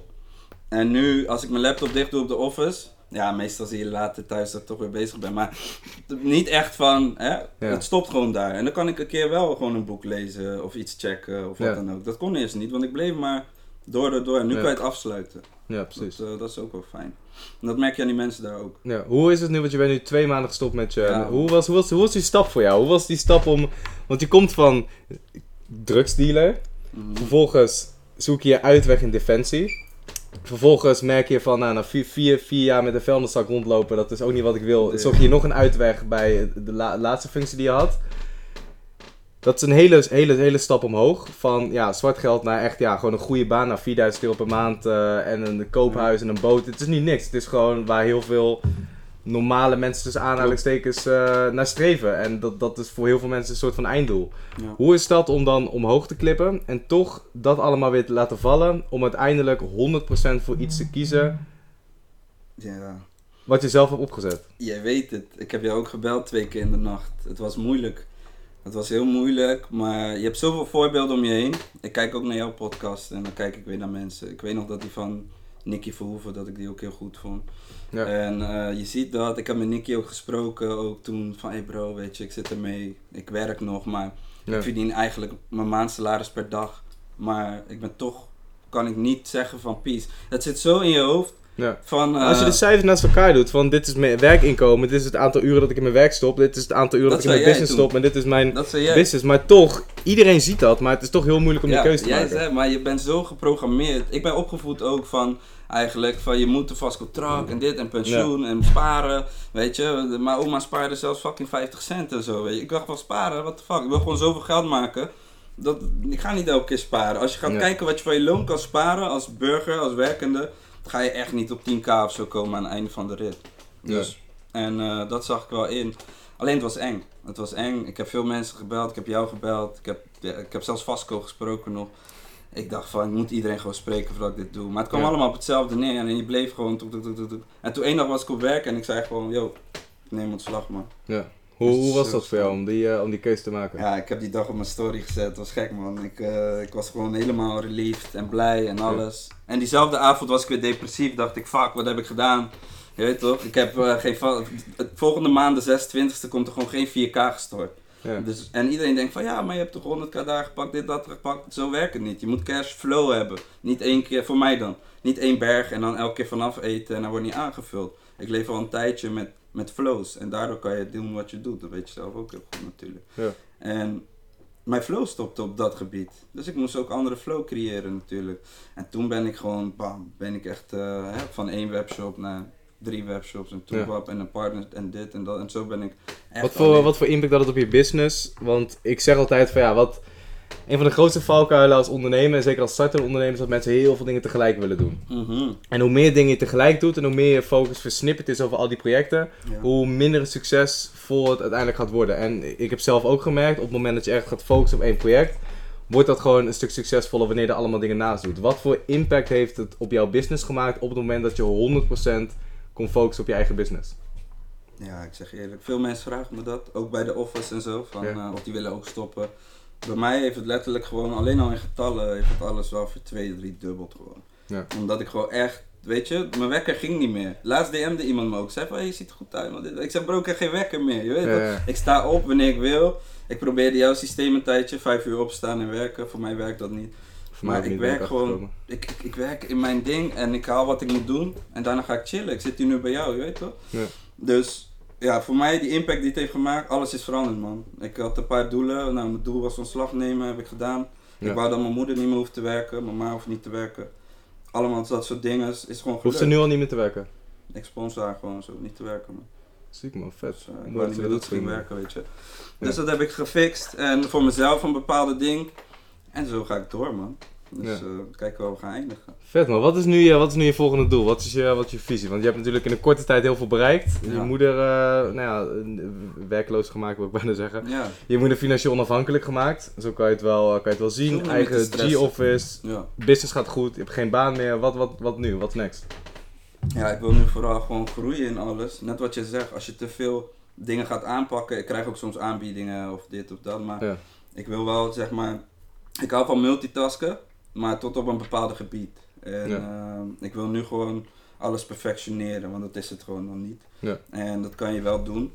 En nu, als ik mijn laptop dicht doe op de office, ja, meestal zie je later thuis dat ik toch weer bezig ben. Maar niet echt van, hè, het stopt gewoon daar. En dan kan ik een keer wel gewoon een boek lezen of iets checken of wat Ja. dan ook. Dat kon eerst niet, want ik bleef maar door, door, door. En nu Ja. kan je het afsluiten. ja, precies. Dat, eh, dat is ook wel fijn. En dat merk je aan die mensen daar ook. Ja, hoe is het nu, want je bent nu twee maanden gestopt met je... Ja. Hoe, was, hoe, was, hoe was die stap voor jou? Hoe was die stap om... Want je komt van drugsdealer, Mhm. vervolgens zoek je je uitweg in defensie. Vervolgens merk je van, nou, na vier, vier, vier jaar met een vuilniszak rondlopen, dat is ook niet wat ik wil. Zoek je nog een uitweg bij de la- laatste functie die je had. Dat is een hele, hele, hele stap omhoog. Van ja, zwart geld naar echt ja, gewoon een goede baan. Naar 4000 euro per maand eh, en een koophuis en een boot. Het is niet niks. Het is gewoon waar heel veel normale mensen tussen aanhalingstekens eh, naar streven. En dat, dat is voor heel veel mensen een soort van einddoel. Ja. Hoe is dat om dan omhoog te klippen en toch dat allemaal weer te laten vallen. Om uiteindelijk 100% voor iets te kiezen ja. wat je zelf hebt opgezet. Jij weet het. Ik heb jou ook gebeld twee keer in de nacht. Het was moeilijk. Het was heel moeilijk, maar je hebt zoveel voorbeelden om je heen. Ik kijk ook naar jouw podcast en dan kijk ik weer naar mensen. Ik weet nog dat die van Nicky Verhoeven, dat ik die ook heel goed vond. Ja. En eh, je ziet dat, ik heb met Nicky ook gesproken, ook toen van, hey bro, weet je, ik zit ermee, ik werk nog, maar Ja. ik verdien eigenlijk mijn maandsalaris per dag. Maar ik ben toch, kan ik niet zeggen van peace. Het zit zo in je hoofd Ja. van... Als je eh, de cijfers naast elkaar doet, van dit is mijn werkinkomen, dit is het aantal uren dat ik in mijn werk stop, dit is het aantal uren dat, Dat ik in mijn business toen. stop en dit is mijn business. Maar toch, iedereen ziet dat, maar het is toch heel moeilijk om die keuze te jij maken. zei, maar je bent zo geprogrammeerd. Ik ben opgevoed ook van eigenlijk van je moet een vast contract en dit en pensioen en sparen, weet je. Mijn oma spaarde zelfs fucking 50 cent en zo, weet je. Ik dacht van sparen, what the fuck. Ik wil gewoon zoveel geld maken. Dat, ik ga niet elke keer sparen. Als je gaat Ja. kijken wat je van je loon kan sparen als burger, als werkende, ga je echt niet op 10k of zo komen aan het einde van de rit. Dus, En eh, dat zag ik wel in. Alleen het was eng. Het was eng. Ik heb veel mensen gebeld. Ik heb jou gebeld. Ik heb, ja, ik heb zelfs Vasco gesproken nog. Ik dacht van, ik moet iedereen gewoon spreken voordat ik dit doe. Maar het kwam Ja. allemaal op hetzelfde neer. En je bleef gewoon... En toen één dag was ik op werk en ik zei gewoon... Yo, neem ontslag man. Ja. Hoe, hoe was dat voor jou om die, eh, om die keuze te maken? Ja, ik heb die dag op mijn story gezet. Het was gek man. Ik, eh, ik was gewoon helemaal relieved en blij en alles. En diezelfde avond was ik weer depressief. Dacht ik, fuck, wat heb ik gedaan? Je weet toch? Ik heb eh, geen... volgende maand, de 26e, komt er gewoon geen 4K gestort. Ja. Dus, en iedereen denkt van ja, maar je hebt toch 100k daar gepakt, dit, dat gepakt. Zo werkt het niet. Je moet cash flow hebben. Niet één keer, voor mij dan, niet één berg en dan elke keer vanaf eten en dan wordt niet aangevuld. Ik leef al een tijdje met, met flows en daardoor kan je doen wat je doet. Dat weet je zelf ook heel goed natuurlijk. Ja. En mijn flow stopte op dat gebied. Dus ik moest ook andere flow creëren natuurlijk. En toen ben ik gewoon, bam, ben ik echt eh, van één webshop naar drie webshops en Ja. toebab en een partner en dit en dat. En zo ben ik echt Wat voor, alleen- wat voor impact had het op je business? Want ik zeg altijd van ja, wat... Een van de grootste valkuilen als ondernemer, en zeker als startende ondernemer, is dat mensen heel veel dingen tegelijk willen doen. Mhm. En hoe meer dingen je tegelijk doet en hoe meer je focus versnipperd is over al die projecten, Ja. hoe minder succesvol het uiteindelijk gaat worden. En ik heb zelf ook gemerkt, op het moment dat je echt gaat focussen op één project, wordt dat gewoon een stuk succesvoller wanneer je er allemaal dingen naast doet. Wat voor impact heeft het op jouw business gemaakt op het moment dat je 100% kon focussen op je eigen business? Ja, ik zeg eerlijk. Veel mensen vragen me dat. Ook bij de office en zo. Van, Ja. eh, of die willen ook stoppen. Bij mij heeft het letterlijk gewoon, alleen al in getallen, heeft het alles wel voor twee, drie dubbeld gewoon. Ja. Omdat ik gewoon echt, weet je, mijn wekker ging niet meer. Laatst DM'de iemand me ook. Zei van, hey, je ziet er goed uit. man. Ik zei, bro, ik heb geen wekker meer. Je weet Ja. Ik sta op wanneer ik wil. Ik probeerde jouw systeem een tijdje, vijf uur opstaan en werken. Voor mij werkt dat niet. Voor mij Maar ik werk gewoon, ik, ik, ik werk in mijn ding en ik haal wat ik moet doen. En daarna ga ik chillen. Ik zit hier nu bij jou, je weet toch? Ja. Dus ja, voor mij die impact die het heeft gemaakt, alles is veranderd man. Ik had een paar doelen. Nou, mijn doel was ontslag nemen, heb ik gedaan. Ja. Ik wou dat mijn moeder niet meer hoeft te werken, mijn ma hoeft niet te werken. Allemaal dat soort dingen is, gewoon Hoeft ze gelukt. nu al niet meer te werken? Ik sponsor haar gewoon zo, niet te werken man. Ziek man, vet. Dus, ik wou niet meer dat ging doet. werken, weet je. Ja. Dus dat heb ik gefixt en voor mezelf een bepaalde ding. En zo ga ik door man. Dus Ja. eh, kijken waar we gaan eindigen. Vet man, wat is, nu je, wat is nu je volgende doel? Wat is je, wat is je visie? Want je hebt natuurlijk in een korte tijd heel veel bereikt. Je moeder, eh, nou ja, werkloos gemaakt wil ik bijna zeggen. Ja, Je moeder financieel onafhankelijk gemaakt. Zo kan je het wel, kan je het wel zien. Zonder Eigen. G-office, ja. business gaat goed, je hebt geen baan meer. Wat, wat, wat nu? Wat next? Ja, ik wil nu vooral gewoon groeien in alles. Net wat je zegt, als je te veel dingen gaat aanpakken. Ik krijg ook soms aanbiedingen of dit of dat. Maar ik wil wel, zeg maar. Ik hou van multitasken, maar tot op een bepaald gebied. En eh, ik wil nu gewoon alles perfectioneren, want dat is het gewoon nog niet. Ja. En dat kan je wel doen.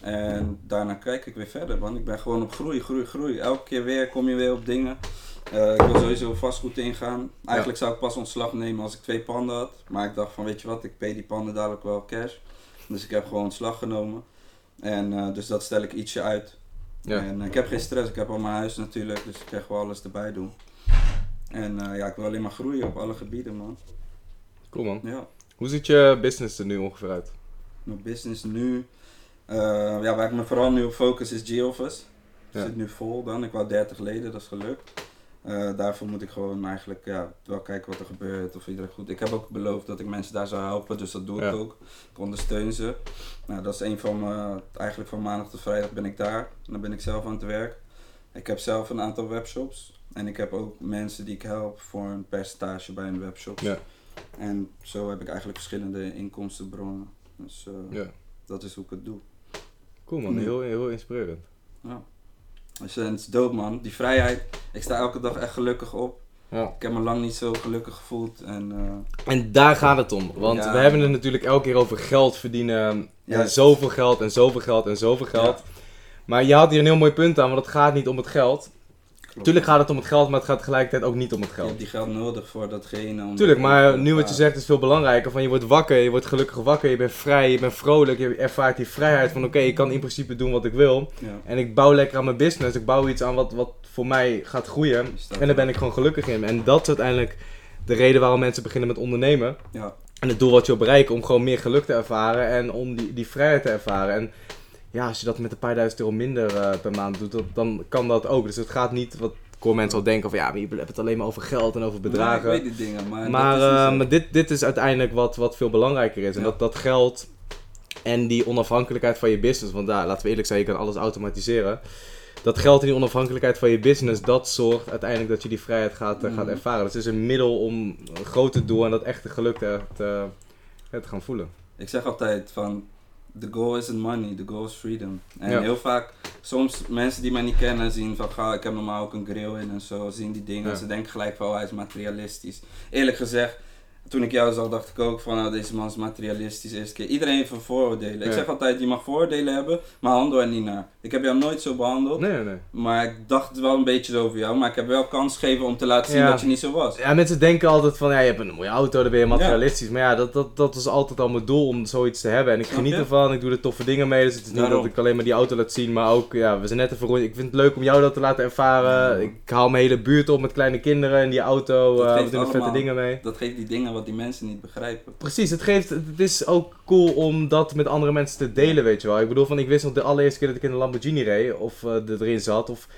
En daarna kijk ik weer verder, man. Ik ben gewoon op groei, groei, groei. Elke keer weer kom je weer op dingen. Eh, ik wil sowieso vastgoed ingaan. Eigenlijk zou ik pas ontslag nemen als ik twee panden had. Maar ik dacht van, weet je wat, ik pay die panden dadelijk wel cash. Dus ik heb gewoon ontslag genomen. En eh, dus dat stel ik ietsje uit. Ja. En eh, ik heb geen stress, ik heb al mijn huis natuurlijk, dus ik kan gewoon alles erbij doen. En eh, ja, ik wil alleen maar groeien op alle gebieden, man. Cool man. Ja, Hoe ziet je business er nu ongeveer uit? mijn business nu, eh, ja, waar ik me vooral nu op focus is G-Office. Ja. zit nu vol dan, ik wou 30 leden, dat is gelukt. Eh, daarvoor moet ik gewoon eigenlijk ja, wel kijken wat er gebeurt, of iedereen goed. Ik heb ook beloofd dat ik mensen daar zou helpen, dus dat doe ik Ja. ook. Ik ondersteun ze. Nou, dat is een van mijn, eigenlijk van maandag tot vrijdag ben ik daar. En dan ben ik zelf aan het werk. Ik heb zelf een aantal webshops. En ik heb ook mensen die ik help voor een percentage bij een webshop. Ja. En zo heb ik eigenlijk verschillende inkomstenbronnen. Dus eh, Ja. dat is hoe ik het doe. Cool man, Ja. heel, heel inspirerend. Ja. Dus, eh, het is dope man. Die vrijheid. Ik sta elke dag echt gelukkig op. Ja. Ik heb me lang niet zo gelukkig gevoeld. En eh, En daar gaat het om. Want Ja. we hebben het natuurlijk elke keer over geld verdienen. En Juist. zoveel geld en zoveel geld en zoveel geld. Maar je had hier een heel mooi punt aan, want het gaat niet om het geld. Klopt. Tuurlijk gaat het om het geld, maar het gaat tegelijkertijd ook niet om het Je geld. hebt die geld nodig voor datgene. Om Tuurlijk, maar nu wat je zegt is veel belangrijker. Van je wordt wakker, je wordt gelukkig wakker, je bent vrij, je bent vrolijk, je ervaart die vrijheid van oké, ik kan in principe doen wat ik wil. Ja. En ik bouw lekker aan mijn business, ik bouw iets aan wat, wat voor mij gaat groeien. Je En daar ben ik gewoon gelukkig in. En dat is uiteindelijk de reden waarom mensen beginnen met ondernemen. Ja. En het doel wat je wil bereiken om gewoon meer geluk te ervaren en om die, die vrijheid te ervaren. En ja, als je dat met een paar duizend euro minder eh, per maand doet, dat- dan kan dat ook. Dus het gaat niet, wat hoor mensen al denken van ja, maar je hebt het alleen maar over geld en over bedragen. Ja, ik weet die dingen, maar, eh, zo. maar dit, dit is uiteindelijk wat, wat veel belangrijker is. En Ja. dat, dat geld en die onafhankelijkheid van je business. Want daar, laten we eerlijk zijn, je kan alles automatiseren. Dat geld en die onafhankelijkheid van je business, dat zorgt uiteindelijk dat je die vrijheid gaat, eh, gaat Mhm. ervaren. Dus het is een middel om een groter doel en dat echte geluk te, te, te gaan voelen. Ik zeg altijd van, the goal isn't money, the goal is freedom. En Ja. heel vaak, soms mensen die mij niet kennen zien van, ga, ik heb normaal ook een grill in en zo, zien die dingen. Ja. Ze denken gelijk van, oh, hij is materialistisch. Eerlijk gezegd, toen ik jou zag, dacht ik ook van, nou, deze man is materialistisch eerste keer. Iedereen heeft een vooroordelen. Ik zeg altijd, je mag vooroordelen hebben, maar handel er niet naar. Ik heb jou nooit zo behandeld, Nee, nee, maar ik dacht wel een beetje over jou. Maar ik heb wel kans gegeven om te laten zien Ja. dat je niet zo was. Ja, mensen denken altijd van, ja, je hebt een mooie auto, dan ben je materialistisch. Maar ja, dat, dat, dat is altijd al mijn doel om zoiets te hebben. En ik geniet ervan, ik doe er toffe dingen mee. Dus het is niet Daarom. dat ik alleen maar die auto laat zien, maar ook, ja, we zijn net even rond. Ik vind het leuk om jou dat te laten ervaren. Ik haal mijn hele buurt op met kleine kinderen in die auto. Dat eh, we doen er vette dingen mee. Dat geeft die dingen wat die mensen niet begrijpen. Precies, het, geeft, het is ook cool om dat met andere mensen te delen, weet je wel. Ik bedoel, van, ik wist nog de allereerste keer dat ik in een Lamborghini reed, of eh, erin zat, of...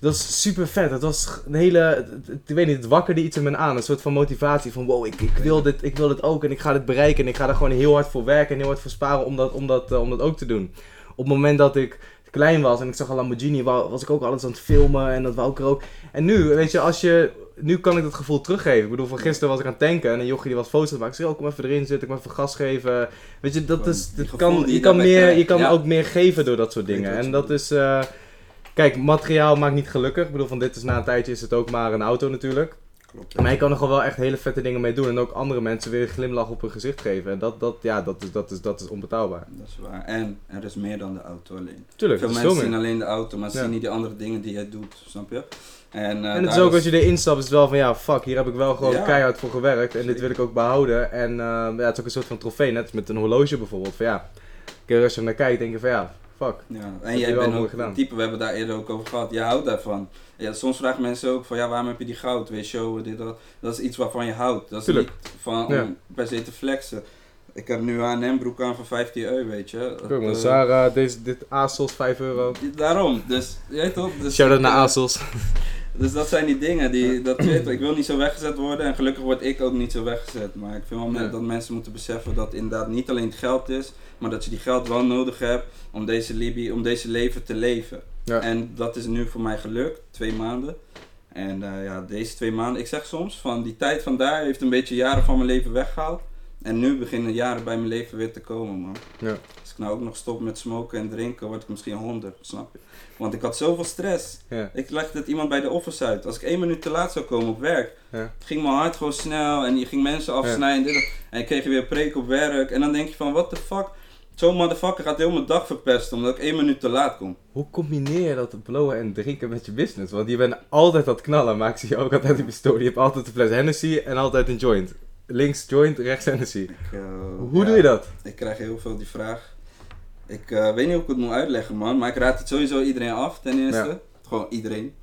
Dat was super vet. Het was een hele. Ik weet niet, het wakkerde iets in me aan. Een soort van motivatie van: wow, ik, ik, wil dit, ik wil dit ook en ik ga dit bereiken. En ik ga er gewoon heel hard voor werken en heel hard voor sparen om dat, om dat, eh, om dat ook te doen. Op het moment dat ik klein was en ik zag een Lamborghini, wa- was ik ook alles aan het filmen en dat wou ik er ook. En nu, weet je, als je. Nu kan ik dat gevoel teruggeven. Ik bedoel, van gisteren was ik aan het tanken en een jochie die was foto's maken. Ik zei, oh, kom even erin zitten, ik moet even gas geven. Weet je, dat is. kan, je kan, meer, je kan ja. ook meer geven door dat soort dingen. En dat is. eh, Kijk, materiaal maakt niet gelukkig. Ik bedoel, van dit is na een tijdje is het ook maar een auto natuurlijk. Klopt. Maar je kan er gewoon wel echt hele vette dingen mee doen. En ook andere mensen weer een glimlach op hun gezicht geven. En dat, dat, ja, dat, is, dat, is, dat is onbetaalbaar. Dat is waar. En er is meer dan de auto alleen. Tuurlijk, Veel mensen zien alleen de auto, maar ze Ja. zien niet die andere dingen die jij doet, snap je? En, eh, En het is ook als je erin stapt, is het wel van ja, fuck, hier heb ik wel gewoon Ja. keihard voor gewerkt. En dit wil ik ook behouden. En eh, ja, het is ook een soort van trofee, net met een horloge bijvoorbeeld. Van ja, je er naar kijkt, denk je van ja, fuck. Ja, en je jij bent ook een type, we hebben daar eerder ook over gehad, jij houdt daarvan. Ja, soms vragen mensen ook van, ja, waarom heb je die goud? Weet je, showen, dit, dat. Dat is iets waarvan je houdt. Dat is Tuurlijk. niet van, om Ja. per se te flexen. Ik heb nu een M broek aan voor 15 euro, weet je. Kijk maar, Zara, deze, dit ASOS 5 euro. Daarom, dus, je weet toch? Dus, Shout out naar ASOS. Dus dat zijn die dingen die, dat, weet ik wil niet zo weggezet worden en gelukkig word ik ook niet zo weggezet. Maar ik vind wel dat mensen moeten beseffen dat inderdaad niet alleen het geld is, maar dat je die geld wel nodig hebt om deze, Libi, om deze leven te leven. Ja. En dat is nu voor mij gelukt, twee maanden. En eh, ja, deze twee maanden, ik zeg soms van die tijd van daar heeft een beetje jaren van mijn leven weggehaald. En nu beginnen jaren bij mijn leven weer te komen, man. Ja. Ik nou ook nog stop met smoken en drinken, word ik misschien 100, snap je? Want ik had zoveel stress. Ja. Ik legde het iemand bij de office uit. Als ik één minuut te laat zou komen op werk, Ja. ging mijn hart gewoon snel en je ging mensen afsnijden. En, dit, en ik kreeg weer preek op werk. En dan denk je van, what the fuck? Zo'n motherfucker gaat heel mijn dag verpesten omdat ik één minuut te laat kom. Hoe combineer je dat blowen en drinken met je business? Want je bent altijd aan het knallen, maar ik zie je ook altijd op je story. Je hebt altijd een fles Hennessy en altijd een joint. Links joint, rechts Hennessy. Ik, eh, Hoe ja, doe je dat? Ik krijg heel veel die vraag. Ik eh, weet niet hoe ik het moet uitleggen, man. Maar ik raad het sowieso iedereen af, ten eerste. Ja. Gewoon iedereen.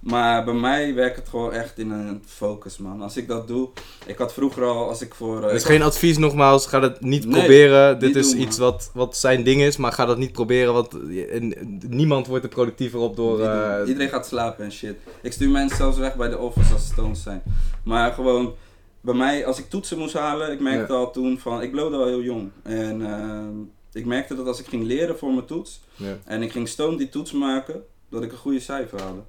Maar bij mij werkt het gewoon echt in een focus, man. Als ik dat doe... Ik had vroeger al, als ik voor... eh, Het is ik geen advies nogmaals, ga dat niet Nee, proberen. Dit niet is doen, iets man. wat, wat zijn ding is, maar ga dat niet proberen, want niemand wordt er productiever op door... Eh, Iedereen gaat slapen en shit. Ik stuur mensen zelfs weg bij de office als ze stoned zijn. Maar gewoon, bij mij, als ik toetsen moest halen, ik merkte al toen van, ik blode al heel jong. En ehm, ik merkte dat als ik ging leren voor mijn toets, ja. en ik ging stoned die toets maken, dat ik een goede cijfer haalde.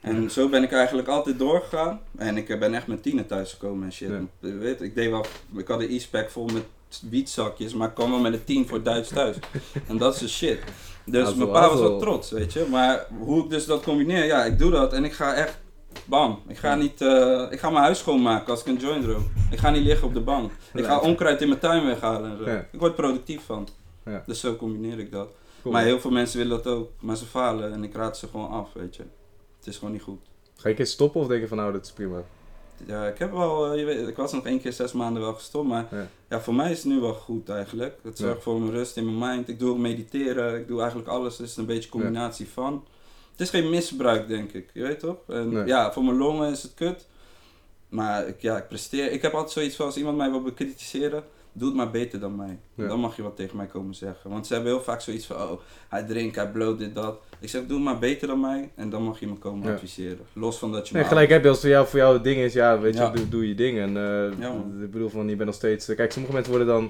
En zo ben ik eigenlijk altijd doorgegaan. En ik ben echt met tienen thuisgekomen en shit. Ja. Je Weet, ik, deed wel, ik had een e-spec vol met wietzakjes, maar ik kwam wel met een 10 voor Duits thuis. en dat is de shit. Dus mijn pa was wel trots, weet je. Maar hoe ik dus dat combineer, ja, ik doe dat en ik ga echt, bam. Ik ga niet, eh, ik ga mijn huis schoonmaken als ik een joint rook. Ik ga niet liggen op de bank. Ik ga onkruid in mijn tuin weghalen en zo. Ja. Ik word productief van. Ja. Dus zo combineer ik dat. Cool. Maar heel veel mensen willen dat ook, maar ze falen en ik raad ze gewoon af, weet je. Het is gewoon niet goed. Ga je een keer stoppen of denk je van nou, dit is prima? Ja, ik heb wel, eh, je weet, ik was nog één keer zes maanden wel gestopt, maar Ja. ja. voor mij is het nu wel goed eigenlijk. Het Ja. zorgt voor mijn rust in mijn mind. Ik doe ook mediteren, ik doe eigenlijk alles. Het is een beetje een combinatie van. Het is geen misbruik, denk ik, je weet toch? En Nee. ja, voor mijn longen is het kut. Maar ik, ja, ik presteer. Ik heb altijd zoiets van als iemand mij wil bekritiseren, doe het maar beter dan mij. Ja. Dan mag je wat tegen mij komen zeggen. Want ze hebben heel vaak zoiets van, oh, hij drinkt, hij bloot dit, dat. Ik zeg, doe het maar beter dan mij en dan mag je me komen Ja. adviseren. Los van dat je Nee, gelijk heb je als voor jou, voor jou het ding is, ja, weet je, doe, doe je ding. En eh, man. ik bedoel van, je bent nog steeds... Kijk, sommige mensen worden dan,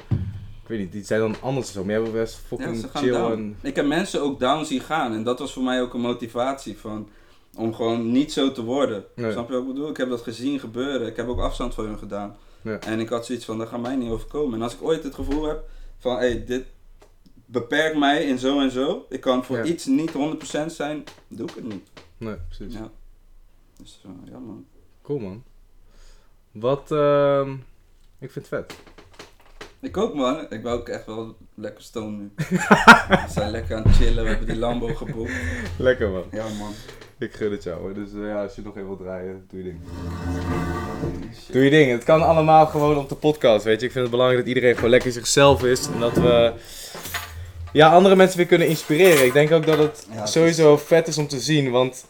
ik weet niet, die zijn dan anders of zo. Maar jij bent best fucking chill down. en... Ik heb mensen ook down zien gaan en dat was voor mij ook een motivatie van om gewoon niet zo te worden. Nee. Snap je wat ik bedoel? Ik heb dat gezien gebeuren. Ik heb ook afstand van hun gedaan. Ja. En ik had zoiets van, dat gaat mij niet overkomen. En als ik ooit het gevoel heb van, hé, hey, dit beperkt mij in zo en zo. Ik kan voor Ja. iets niet 100% zijn, doe ik het niet. Nee, precies. Ja. Dus eh, ja man. Cool man. Wat, ehm, Ik vind het vet. Ik ook man, ik ben ook echt wel lekker stoned nu. we zijn lekker aan het chillen, we hebben die Lambo geboekt. Lekker man. Ja man. Ik gun het jou hoor. Dus eh, ja, als je nog even wilt draaien, doe je ding. Doe je ding. Het kan allemaal gewoon op de podcast, weet je. Ik vind het belangrijk dat iedereen gewoon lekker zichzelf is. En dat we ja, andere mensen weer kunnen inspireren. Ik denk ook dat het Ja, sowieso vet is om te zien, want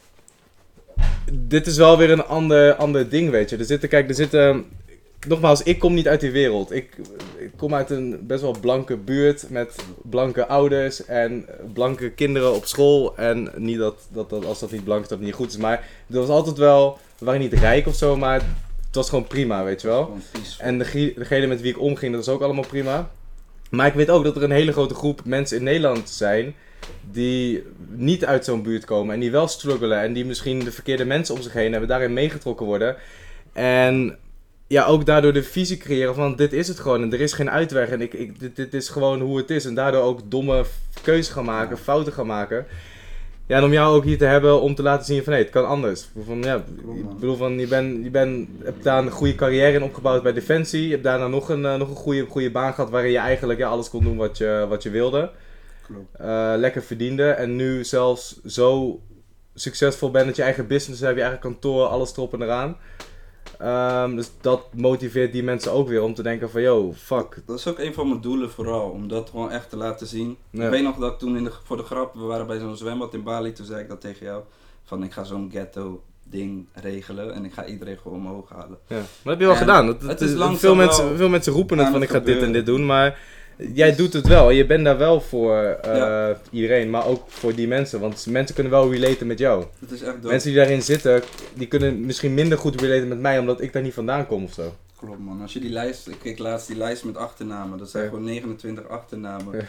dit is wel weer een ander, ander ding, weet je. Er zitten, kijk, er zitten... Nogmaals, ik kom niet uit die wereld. Ik, ik kom uit een best wel blanke buurt met blanke ouders en blanke kinderen op school. En niet dat, dat, dat als dat niet blank is, dat niet goed is. Maar er was altijd wel... We waren niet rijk of zo, maar het was gewoon prima, weet je wel. En dege- degene met wie ik omging, dat was ook allemaal prima. Maar ik weet ook dat er een hele grote groep mensen in Nederland zijn die niet uit zo'n buurt komen en die wel struggelen en die misschien de verkeerde mensen om zich heen hebben, daarin meegetrokken worden. En ja, ook daardoor de visie creëren van dit is het gewoon en er is geen uitweg en ik, ik, dit, dit is gewoon hoe het is. En daardoor ook domme keuzes gaan maken, fouten gaan maken. Ja, en om jou ook hier te hebben om te laten zien van nee, het kan anders. Van, ja, ik bedoel van je, bent je bent hebt daar een goede carrière in opgebouwd bij Defensie. Je hebt daarna nog een, eh, nog een goede, goede baan gehad waarin je eigenlijk ja, alles kon doen wat je, wat je wilde. Klopt. Eh, lekker verdiende en nu zelfs zo succesvol bent dat je eigen business hebt, je eigen kantoor, alles erop en eraan. Ehm, dus dat motiveert die mensen ook weer om te denken van yo, fuck. Dat is ook een van mijn doelen vooral, om dat gewoon echt te laten zien. Ja. Ik weet nog dat toen in de, voor de grap, we waren bij zo'n zwembad in Bali, toen zei ik dat tegen jou. Van ik ga zo'n ghetto ding regelen en ik ga iedereen gewoon omhoog halen. Ja. Maar dat heb je wel En gedaan. Dat, het is veel, wel mensen, veel mensen roepen het van het ik ga dit en dit doen, maar jij doet het wel. Je bent daar wel voor eh, Ja. iedereen, maar ook voor die mensen. Want mensen kunnen wel relaten met jou. Het is echt dope. Mensen die daarin zitten, die kunnen misschien minder goed relaten met mij, omdat ik daar niet vandaan kom of zo. Klopt man, als je die lijst, ik keek laatst die lijst met achternamen, dat zijn Ja. gewoon 29 achternamen. Ja.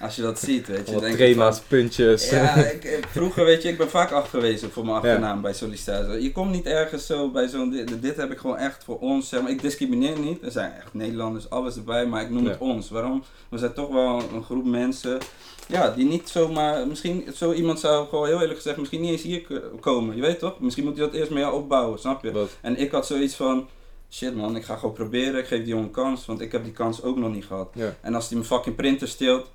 Als je dat ziet, weet je, Allemaal denk je trema's, puntjes. van, Ja, ik, vroeger weet je, ik ben vaak afgewezen voor mijn achternaam bij sollicitatie. Je komt niet ergens zo bij zo'n, dit, dit heb ik gewoon echt voor ons, zeg maar, ik discrimineer niet, er zijn echt Nederlanders, alles erbij, maar ik noem het ons. Waarom? We zijn toch wel een groep mensen, ja, die niet zomaar, misschien zo iemand zou gewoon heel eerlijk gezegd, misschien niet eens hier komen, je weet toch? Misschien moet hij dat eerst met jou opbouwen, snap je? Wat? En ik had zoiets van, shit man, ik ga gewoon proberen, ik geef die jongen een kans, want ik heb die kans ook nog niet gehad. En als hij mijn fucking printer steelt,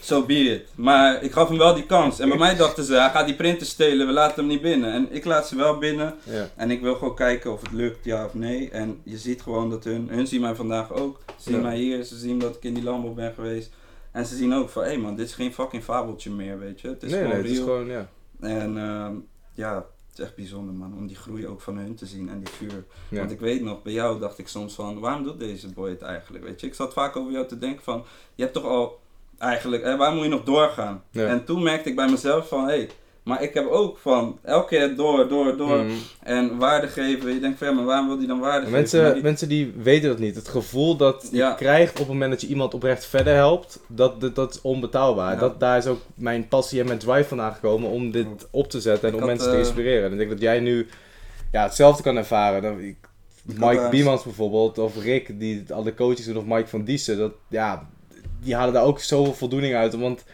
so be it. Maar ik gaf hem wel die kans. En bij mij dachten ze, hij gaat die printer stelen, we laten hem niet binnen. En ik laat ze wel binnen. En ik wil gewoon kijken of het lukt, ja of nee. En je ziet gewoon dat hun, hun zien mij vandaag ook. Ze zien mij hier, ze zien dat ik in die Lambo ben geweest. En ze zien ook van, hé hey man, dit is geen fucking fabeltje meer, weet je. Het is nee, gewoon nee, het is gewoon, ja. En ehm, ja, het is echt bijzonder man, om die groei ook van hun te zien en die vuur. ja. Want ik weet nog, bij jou dacht ik soms van, waarom doet deze boy het eigenlijk? Weet je, ik zat vaak over jou te denken van, je hebt toch al eigenlijk, hè, waar moet je nog doorgaan? Ja. En toen merkte ik bij mezelf van, hé, hey, maar ik heb ook van, elke keer door, door, door Mm. en waarde geven. Je denkt van, ja, maar waarom wil die dan waarde geven? Mensen, Maar die- mensen die weten dat niet. Het gevoel dat je krijgt op het moment dat je iemand oprecht verder helpt, dat, dat, dat is onbetaalbaar. Ja. Dat, daar is ook mijn passie en mijn drive vandaan gekomen om dit op te zetten en Ik om had, mensen te eh, inspireren. En ik denk dat jij nu ja, hetzelfde kan ervaren. Dan, ik, Mike Biemans bijvoorbeeld, of Rick, die alle coaches doen, of Mike van Diessen, dat, ja, die halen daar ook zoveel voldoening uit. Want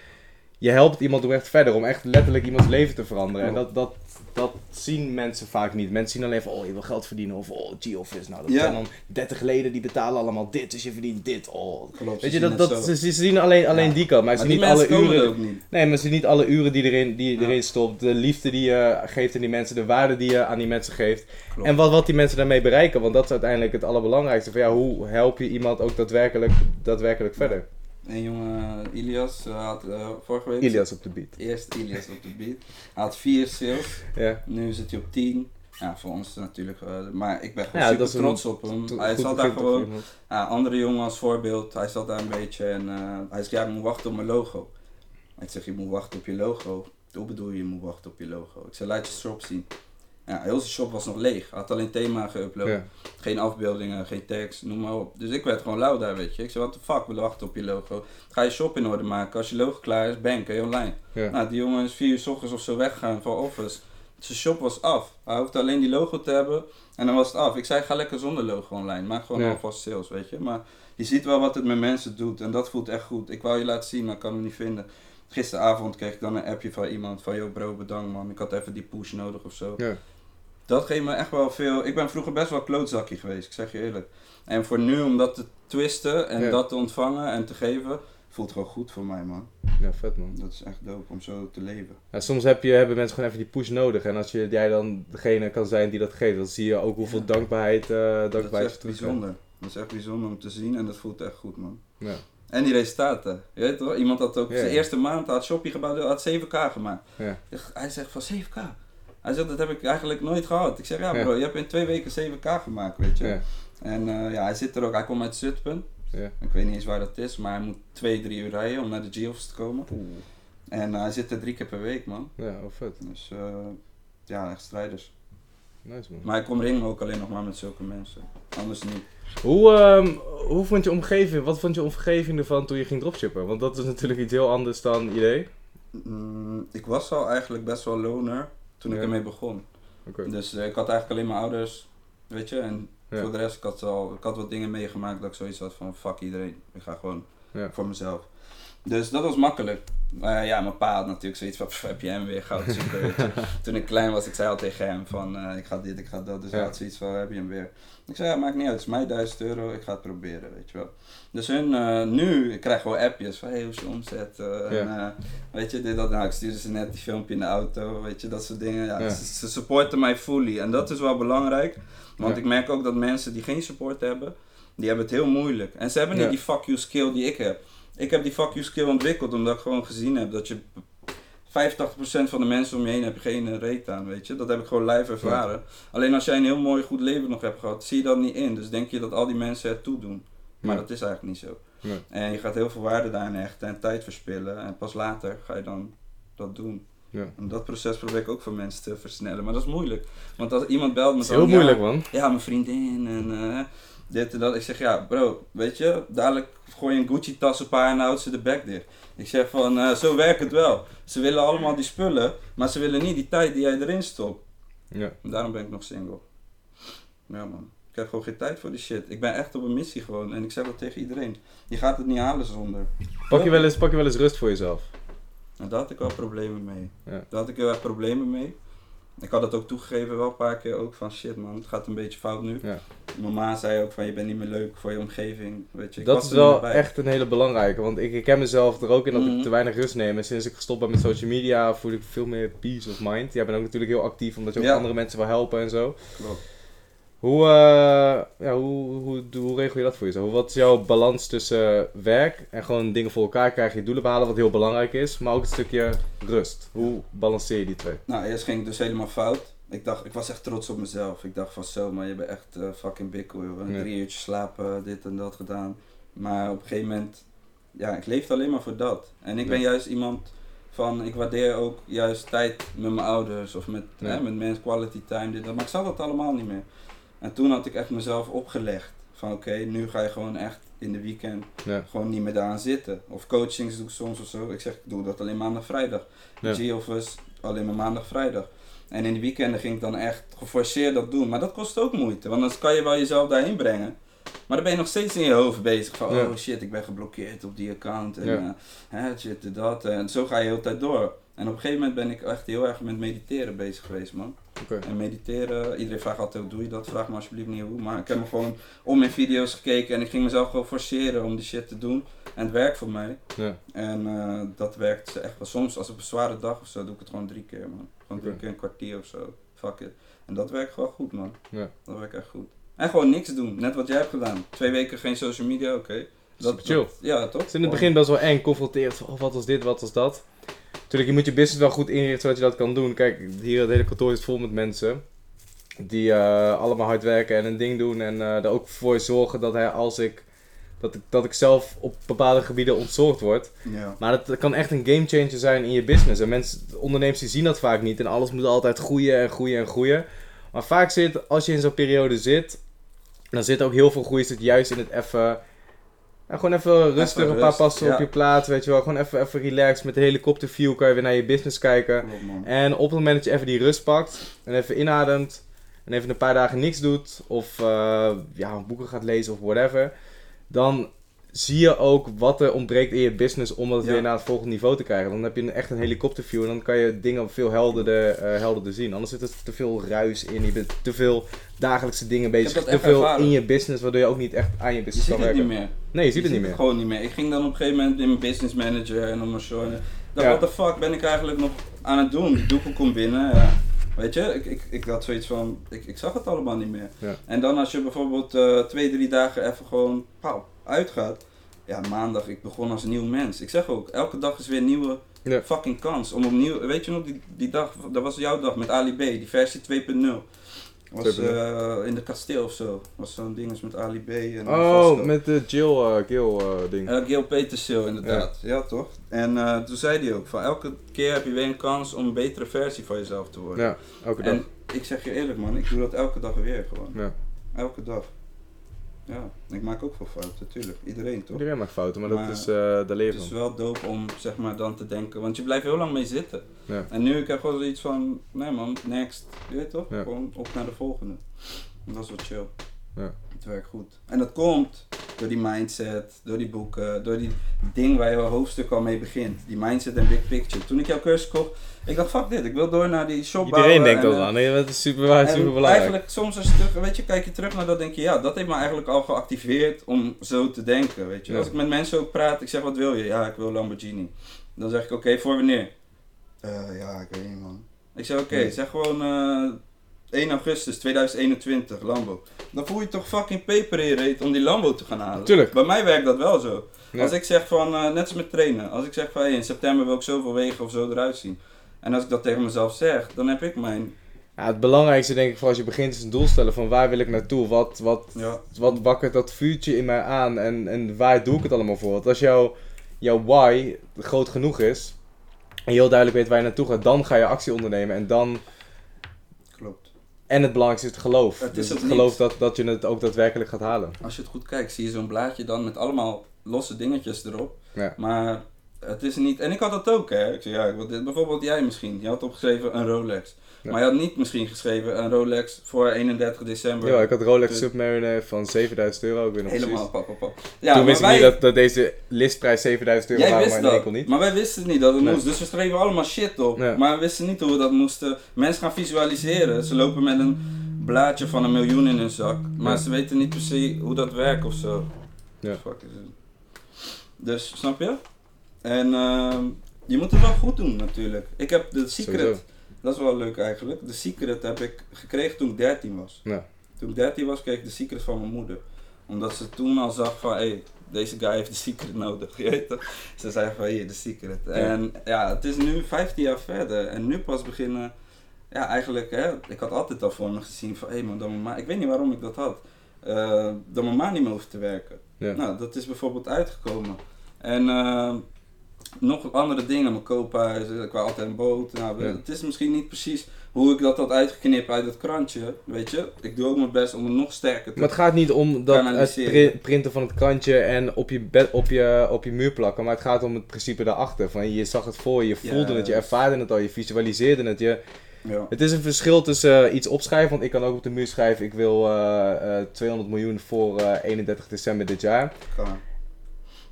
je helpt iemand oprecht verder om echt letterlijk iemands leven te veranderen. En dat, dat, dat zien mensen vaak niet. Mensen zien alleen van, oh, je wil geld verdienen. Of, oh, G-Office. Nou, dat Ja. zijn dan 30 leden die betalen allemaal dit. Dus je verdient dit. Oh. Klopt, Weet ze je, zien dat, dat, ze, ze zien alleen, alleen Ja. die kant. Maar ze zien niet alle uren... ook niet. Nee, maar ze zien niet alle uren die erin, die Ja. erin stopt. De liefde die je geeft aan die mensen. De waarde die je aan die mensen geeft. Klopt. En wat, wat die mensen daarmee bereiken. Want dat is uiteindelijk het allerbelangrijkste. Van, ja, hoe help je iemand ook daadwerkelijk, daadwerkelijk verder? En jongen, Ilias eh, had eh, vorige week... Ilias op de beat. Eerst Ilias op de beat. Hij had vier sales. Ja. Nu zit hij op 10. Ja, voor ons natuurlijk. eh, maar ik ben gewoon Ja, super een trots op hem. Hij zat daar gewoon. Ja, andere jongen als voorbeeld. Hij zat daar een beetje en hij zei: Ja, ik moet wachten op mijn logo. Ik zeg: Je moet wachten op je logo. Hoe bedoel je, je moet wachten op je logo? Ik zei: Laat je shop zien. Ja, heel zijn shop was nog leeg. Hij had alleen thema geüpload. Ja. Geen afbeeldingen, geen tekst, noem maar op. Dus ik werd gewoon lauw daar, weet je. Ik zei: What the fuck, we wachten op je logo. Ga je shop in orde maken. Als je logo klaar is, bang, kan je online. Ja. Nou, die jongen is vier uur 's ochtends of zo weggegaan van office. Zijn shop was af. Hij hoefde alleen die logo te hebben en dan was het af. Ik zei, ga lekker zonder logo online. Maak gewoon Ja. alvast sales, weet je. Maar je ziet wel wat het met mensen doet en dat voelt echt goed. Ik wou je laten zien, maar ik kan hem niet vinden. Gisteravond kreeg ik dan een appje van iemand van, yo bro, bedankt man. Ik had even die push nodig of zo. Ja. dat geeft me echt wel veel. Ik ben vroeger best wel klootzakje geweest, ik zeg je eerlijk. En voor nu om dat te twisten en Ja. dat te ontvangen en te geven, voelt gewoon goed voor mij, man. Ja, vet man. Dat is echt dope om zo te leven. Ja, soms heb je, hebben mensen gewoon even die push nodig. En als je, jij dan degene kan zijn die dat geeft, dan zie je ook hoeveel dankbaarheid, eh Dat is dankbaarheid echt bijzonder. Dat is echt bijzonder om te zien en dat voelt echt goed, man. Ja. En die resultaten. Je weet toch, iemand had ook Ja. zijn eerste maand, had Shopee gebouwd, had 7k gemaakt. Hij zegt van 7k. Hij zegt, dat heb ik eigenlijk nooit gehad. Ik zeg, ja bro, je hebt in twee weken 7k gemaakt, weet je. En eh, ja, hij zit er ook, hij komt uit Zutphen. Ik weet niet eens waar dat is, maar hij moet twee, drie uur rijden om naar de G-Office te komen. Oeh. En eh, hij zit er drie keer per week, man. Ja, oh vet. Dus eh, ja, echt strijders. Nice man. Maar ik kom ringen ook alleen nog maar met zulke mensen. Anders niet. Hoe, ehm, hoe vond je omgeving, wat vond je omgeving ervan toen je ging dropshippen? Want dat is natuurlijk iets heel anders dan idee. Mm, ik was al eigenlijk best wel loner toen ik ermee begon. Dus eh, ik had eigenlijk alleen mijn ouders, weet je. En Ja. voor de rest, ik had, al, ik had wat dingen meegemaakt dat ik zoiets had van fuck iedereen. Ik ga gewoon Ja. voor mezelf. Dus dat was makkelijk. Maar ja, mijn pa had natuurlijk zoiets van, "Pff, heb je hem weer goud zoeken. Toen ik klein was, ik zei al tegen hem van, eh, ik ga dit, ik ga dat. Dus hij Ja. had zoiets van, heb je hem weer. Ik zei, ja, maakt niet uit, het is mij 1000 euro, ik ga het proberen, weet je wel. Dus hun, eh, nu, ik krijg gewoon appjes van, hey, hoe is je omzet? Eh, en, weet je, dit, dat, nou, ik stuurde ze net die filmpje in de auto, weet je, dat soort dingen. Ja, Ja. Ze, ze supporten mij fully en dat is wel belangrijk. Want ik merk ook dat mensen die geen support hebben, die hebben het heel moeilijk. En ze hebben niet die fuck you skill die ik heb. Ik heb die fuck you skill ontwikkeld omdat ik gewoon gezien heb dat je 85% van de mensen om je heen heb je geen eh, reet aan, weet je. Dat heb ik gewoon live ervaren. Alleen als jij een heel mooi goed leven nog hebt gehad, zie je dat niet in. Dus denk je dat al die mensen het toedoen. Maar Ja. dat is eigenlijk niet zo. En je gaat heel veel waarde daarin hechten en tijd verspillen. En pas later ga je dan dat doen. Ja. En dat proces probeer ik ook voor mensen te versnellen. Maar dat is moeilijk. Want als iemand belt me is dan, heel ja, moeilijk man. ja, mijn vriendin en eh, dit en dat. Ik zeg, ja bro, weet je, dadelijk gooi je een Gucci tas op haar en houdt ze de bek dicht. Ik zeg van, eh, zo werkt het wel. Ze willen allemaal die spullen, maar ze willen niet die tijd die jij erin stopt. Ja. Daarom ben ik nog single. Ja man, ik heb gewoon geen tijd voor die shit. Ik ben echt op een missie gewoon en ik zeg dat tegen iedereen. Je gaat het niet halen zonder. Pak je, wel eens, pak je wel eens rust voor jezelf? En daar had ik wel problemen mee. Ja. Daar had ik erg problemen mee. Ik had het ook toegegeven wel een paar keer ook van shit man, het gaat een beetje fout nu. Ja. Mijn ma zei ook van je bent niet meer leuk voor je omgeving. Weet je, ik Dat was is wel echt een hele belangrijke, want ik, ik ken mezelf er ook in dat Mhm. ik te weinig rust neem. En sinds ik gestopt ben met social media voel ik veel meer peace of mind. Jij bent ook natuurlijk heel actief omdat je ook Ja. andere mensen wil helpen en zo. Klopt. Hoe, eh, ja, hoe, hoe, hoe, regel je dat voor jezelf? Wat is jouw balans tussen werk en gewoon dingen voor elkaar krijgen, je doelen behalen, wat heel belangrijk is, maar ook een stukje rust? Hoe balanceer je die twee? Nou, eerst ging het dus helemaal fout. Ik dacht, ik was echt trots op mezelf. Ik dacht van zo, maar je bent echt eh, fucking bikkel, joh. Ja. Drie uurtjes slapen, dit en dat gedaan. Maar op een gegeven moment, ja, ik leefde alleen maar voor dat. En ik ben juist iemand van, ik waardeer ook juist tijd met mijn ouders of met, hè, met mensen, quality time, dit, dat. Maar ik zag dat allemaal niet meer. En toen had ik echt mezelf opgelegd. Van oké, nu ga je gewoon echt in de weekend Ja. gewoon niet meer daaraan zitten. Of coachings doe ik soms of zo. Ik zeg, ik doe dat alleen maandag, vrijdag. Ja. G-Office alleen maar maandag, vrijdag. En in de weekenden ging ik dan echt geforceerd dat doen. Maar dat kost ook moeite, want dan kan je wel jezelf daarheen brengen. Maar dan ben je nog steeds in je hoofd bezig van, Ja. oh shit, ik ben geblokkeerd op die account. En Ja. eh, hè, shit, dat. En zo ga je de hele tijd door. En op een gegeven moment ben ik echt heel erg met mediteren bezig geweest, man. En mediteren, iedereen vraagt altijd, hoe doe je dat? Vraag me alsjeblieft niet hoe. Maar ik heb me gewoon om mijn video's gekeken en ik ging mezelf gewoon forceren om die shit te doen. En het werkt voor mij. Ja. En eh, dat werkt echt wel. Soms als op een zware dag of zo doe ik het gewoon drie keer, man. Gewoon drie keer een kwartier of zo. Fuck it. En dat werkt gewoon goed, man. Ja. Dat werkt echt goed. En gewoon niks doen. Net wat jij hebt gedaan. Twee weken geen social media, oké. Super chill. ja, toch? Het is in het begin best wel eng, confronteerd. van, Oh, wat was dit, wat was dat? Natuurlijk, je moet je business wel goed inrichten zodat je dat kan doen. Kijk, hier het hele kantoor is vol met mensen. Die eh, allemaal hard werken en een ding doen. En eh, er ook voor zorgen dat, hij, als ik, dat, ik, dat ik zelf op bepaalde gebieden ontzorgd word. Ja. Maar dat kan echt een gamechanger zijn in je business. En mensen, ondernemers die zien dat vaak niet. En alles moet altijd groeien en groeien en groeien. Maar vaak zit, als je in zo'n periode zit, dan zit ook heel veel groei zit juist in het even... ja, gewoon even rustig, Even een paar passen ja. op je plaats, weet je wel. Gewoon even, even relaxed. Met de helikopterview kan je weer naar je business kijken. Klopt. En op het moment dat je even die rust pakt en even inademt en even een paar dagen niks doet of eh, ja, boeken gaat lezen of whatever, dan zie je ook wat er ontbreekt in je business om het Ja. weer naar het volgende niveau te krijgen. Dan heb je echt een helikopterview en dan kan je dingen veel helderder, eh, helderder zien. Anders zit er te veel ruis in, je bent te veel dagelijkse dingen bezig, te veel ervaren. in je business, waardoor je ook niet echt aan je Je business ziet kan het werken. niet meer. Nee, je ziet het niet het meer. gewoon niet meer. Ik ging dan op een gegeven moment in mijn business manager en op mijn show. En ik dacht, Ja. what the fuck ben ik eigenlijk nog aan het doen? Doekoe komt binnen. Ja. Weet je, ik, ik, ik had zoiets van, ik, ik zag het allemaal niet meer. En dan als je bijvoorbeeld eh, twee, drie dagen even gewoon pauw, uitgaat. Ja, maandag, ik begon als een nieuw mens. Ik zeg ook, elke dag is weer een nieuwe Ja. fucking kans. Om opnieuw, weet je nog, die, die dag, dat was jouw dag met Ali B, die versie 2.0. Was 2.0. eh, in de kasteel of zo. Was zo'n ding met Ali B. En Oh, met de Jill, eh Gil eh, ding. Uh, Gil Petersil, inderdaad. Ja, toch? En toen zei hij ook: van elke keer heb je weer een kans om een betere versie van jezelf te worden. ja, elke dag. en ik zeg je eerlijk, man, ik doe dat elke dag weer gewoon. Ja. Elke dag. Ja, ik maak ook veel fouten, natuurlijk. Iedereen toch? Iedereen maakt fouten, maar, Maar dat is eh de Het leven. is wel dope om zeg maar dan te denken, want je blijft heel lang mee zitten. Ja. En nu ik heb gewoon zoiets van, nee man, next. Je weet toch? Ja. Gewoon op naar de volgende. En dat is wel chill. Ja. Het werkt goed. En dat komt door die mindset, door die boeken, door die ding waar je hoofdstuk al mee begint. Die mindset en big picture. Toen ik jouw cursus kocht, ik dacht fuck dit, ik wil door naar die shop Iedereen bouwen denkt en, dat eh, aan. Nee, dat is super, super belangrijk. eigenlijk soms als je terug, weet je, kijk je terug naar dat denk je, ja, dat heeft me eigenlijk al geactiveerd om zo te denken, weet je. Ja. Als ik met mensen ook praat, ik zeg wat wil je? Ja, ik wil Lamborghini. Dan zeg ik oké, voor wanneer? Eh, ja, ik weet niet man. Ik zeg oké, zeg gewoon eh 1 augustus 2021, Lambo. Dan voel je toch fucking peper in je reet om die Lambo te gaan halen. Tuurlijk. Bij mij werkt dat wel zo. Ja. Als ik zeg van, eh, net als met trainen, als ik zeg van hey, in september wil ik zoveel wegen of zo eruit zien. En als ik dat tegen mezelf zeg, dan heb ik mijn, Ja, het belangrijkste denk ik voor als je begint is een doel stellen van waar wil ik naartoe? Wat, wat, ja, wat wakkert dat vuurtje in mij aan en, en waar doe ik het allemaal voor? Want als jouw, jouw why groot genoeg is en je heel duidelijk weet waar je naartoe gaat, dan ga je actie ondernemen en dan... klopt. En het belangrijkste is het geloof. Het is dus het het geloof niet. dat, dat je het ook daadwerkelijk gaat halen. Als je het goed kijkt, zie je zo'n blaadje dan met allemaal losse dingetjes erop. Ja. Maar het is niet. En ik had dat ook, hè? Ik zei, ja, dit, bijvoorbeeld jij misschien. Je had opgeschreven een Rolex. Ja. Maar je had niet misschien geschreven een Rolex voor 31 december. Ja, ik had Rolex Dus- Submariner van 7000 euro, ik weet nog Helemaal precies. pap, pap, pap. Ja, Toen maar wist ik wij, niet dat, dat deze listprijs 7000 euro wist maar in dat, niet. maar wij wisten niet dat het Nee. moest. Dus we schreven allemaal shit op. Ja. Maar we wisten niet hoe we dat moesten. Mensen gaan visualiseren. Ze lopen met een blaadje van een miljoen in hun zak. Maar Ja. ze weten niet precies hoe dat werkt of zo. Ja. Fuck is het. Dus, snap je? En ehm, je moet het wel goed doen natuurlijk. Ik heb de secret, Sowieso. dat is wel leuk eigenlijk. De secret heb ik gekregen toen ik 13 was. Ja. Toen ik 13 was, kreeg ik de secret van mijn moeder. Omdat ze toen al zag van, hé, hey, deze guy heeft de secret nodig. Je weet toch? Ze zei van, hier, de secret. En ja, het is nu 15 jaar verder. En nu pas beginnen, ja eigenlijk, hè, ik had altijd al voor me gezien van, hé hey man, dat mijn ma, ik weet niet waarom ik dat had. eh, dat mijn ma niet meer hoeft te werken. Ja. Nou, dat is bijvoorbeeld uitgekomen. En eh, nog andere dingen, mijn koophuis, ik wou altijd een boot. Nou, Ja. Het is misschien niet precies hoe ik dat had uitgeknipt uit het krantje, weet je. Ik doe ook mijn best om het nog sterker te Maar het gaat niet om dat het printen van het krantje en op je, bed, op, je, op je muur plakken, maar het gaat om het principe daarachter. Van je zag het voor je, je voelde het, je ervaarde het al, je visualiseerde het. Je, Ja. het is een verschil tussen eh, iets opschrijven, want ik kan ook op de muur schrijven, ik wil eh, eh, 200 miljoen voor eh, 31 december dit jaar.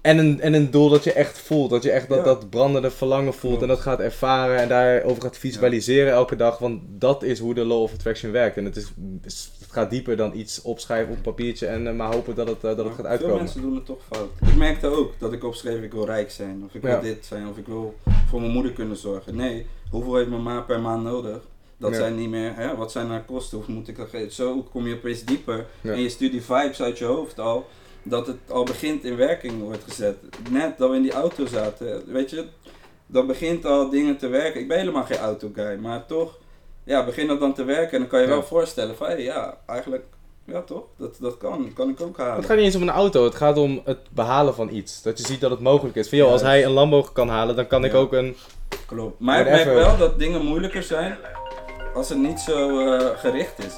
En een, en een doel dat je echt voelt, dat je echt dat, Ja. dat brandende verlangen voelt Klopt. en dat gaat ervaren en daarover gaat visualiseren elke dag, want dat is hoe de law of attraction werkt. En het, is, het gaat dieper dan iets opschrijven op een papiertje en eh, maar hopen dat het, eh, dat het gaat Veel uitkomen. mensen doen het toch fout. Ik merkte ook dat ik opschreef ik wil rijk zijn, of ik wil Ja. dit zijn, of ik wil voor mijn moeder kunnen zorgen. Nee, hoeveel heeft mijn ma per maand nodig? Dat zijn niet meer, hè, wat zijn haar kosten, hoeveel moet ik dat geven? Zo kom je opeens dieper en je stuurt die vibes uit je hoofd al, dat het al begint in werking wordt gezet. Net dat we in die auto zaten, weet je, dan begint al dingen te werken. Ik ben helemaal geen autoguy, maar toch, ja, begin dat dan te werken en dan kan je Ja. wel voorstellen van, hé, ja, eigenlijk, ja toch, dat, dat kan, kan ik ook halen. Het gaat niet eens om een auto, het gaat om het behalen van iets. Dat je ziet dat het mogelijk is. Van, joh, als hij een Lambo kan halen, dan kan ik ook een... Klopt. Maar ik merk wel dat dingen moeilijker zijn als het niet zo eh, gericht is.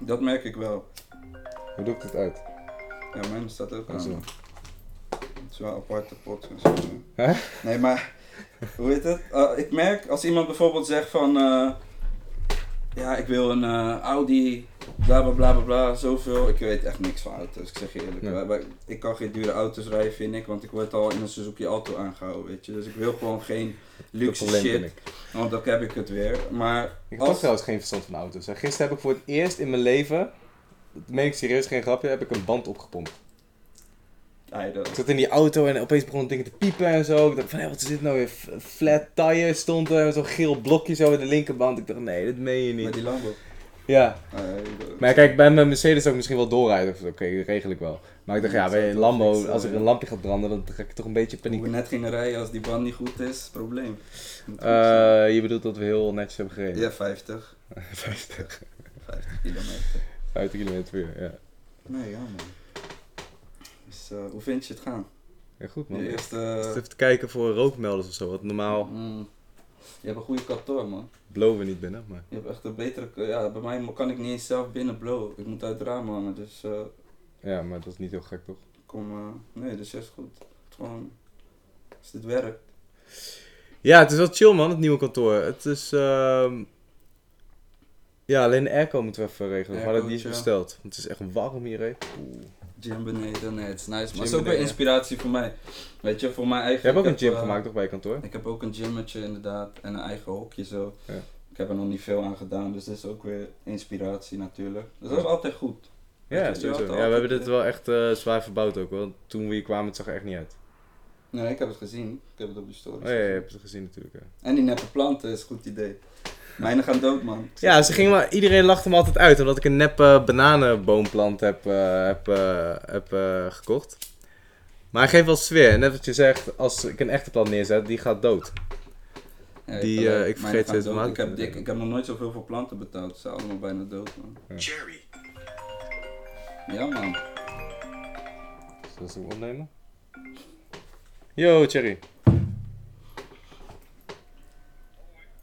Dat merk ik wel. Hoe doe ik dit uit? Ja, mijn staat ook Ah, aan. zo. Het is wel een aparte pot. Hè? Nee, maar hoe heet het? Eh, ik merk als iemand bijvoorbeeld zegt van... eh, ja, ik wil een eh, Audi bla bla bla bla bla, zoveel. Ik weet echt niks van auto's, ik zeg je eerlijk. Ja. Ik kan geen dure auto's rijden, vind ik, want ik word al in een Suzuki Alto aangehouden, weet je. Dus ik wil gewoon geen luxe shit, want dan heb ik het weer. Maar Ik heb als- toch trouwens geen verstand van auto's. hè. Gisteren heb ik voor het eerst in mijn leven, meen ik serieus, geen grapje, heb ik een band opgepompt. Ah, dat- Ik zat in die auto en opeens begon het ding te piepen en zo. Ik dacht van, hé, wat is dit nou weer? Flat tire stond er, zo'n geel blokje zo in de linkerband. Ik dacht, nee, dat meen je met niet. die Lambo. Ja, Ah, dat- maar kijk, bij mijn Mercedes zou ik misschien wel doorrijden. Oké, dat regel ik wel. Maar ik dacht, ja, bij een Lambo, als er ja. een lampje gaat branden, dan ga ik toch een beetje Hoe paniek. we net gingen rijden, als die band niet goed is, probleem. Eh, je bedoelt dat we heel netjes hebben gereden? ja, 50. 50. 50 kilometer. 50 km per uur, ja. Nee, ja man. Dus eh, hoe vind je het gaan? Ja, goed man. Eerst eerste... even te kijken voor rookmelders of zo. Want normaal Mm, je hebt een goede kantoor man. blowen we niet binnen, maar... Je hebt echt een betere... Ja, bij mij kan ik niet eens zelf binnen blowen. Ik moet uit het raam hangen, dus eh, Ja, maar dat is niet heel gek, toch? kom... eh, nee, dus is goed. Het gewoon... Als dit werkt. Ja, het is wel chill man, het nieuwe kantoor. Het is... Ja, alleen de airco moeten we even regelen. Maar dat die is besteld. Want het is echt warm hier, hè. Oeh. Gym beneden, nee, het is nice. Maar Gym het is ook weer inspiratie voor mij. Weet je, voor mijn eigen... Je hebt ook een gym heb, eh, gemaakt, toch, bij je kantoor? Ik heb ook een gymmetje inderdaad en een eigen hokje zo. Ja. Ik heb er nog niet veel aan gedaan, dus dat is ook weer inspiratie natuurlijk. Dus dat is altijd goed. Ja, sowieso. Ja, we hebben dit wel echt eh, zwaar verbouwd ook, want toen we hier kwamen, het zag er echt niet uit. Nee, ik heb het gezien. Ik heb het op de stories Oh ja, ja, je hebt het gezien natuurlijk, ja. En die neppe planten is een goed idee. Mijne gaan dood, man. Ik Ja, ze gingen maar, iedereen lachte me altijd uit omdat ik een neppe bananenboomplant heb, eh, heb, eh, heb eh, gekocht. Maar hij geeft wel sfeer. Net wat je zegt, als ik een echte plant neerzet, die gaat dood. Ja, die, eh, ik Mijne vergeet om aan ik te heb, kunnen ik, ik heb nog nooit zoveel voor planten betaald. Ze zijn allemaal bijna dood, man. Jerry. Ja, man. Zullen ze hem opnemen? Yo, Cherry.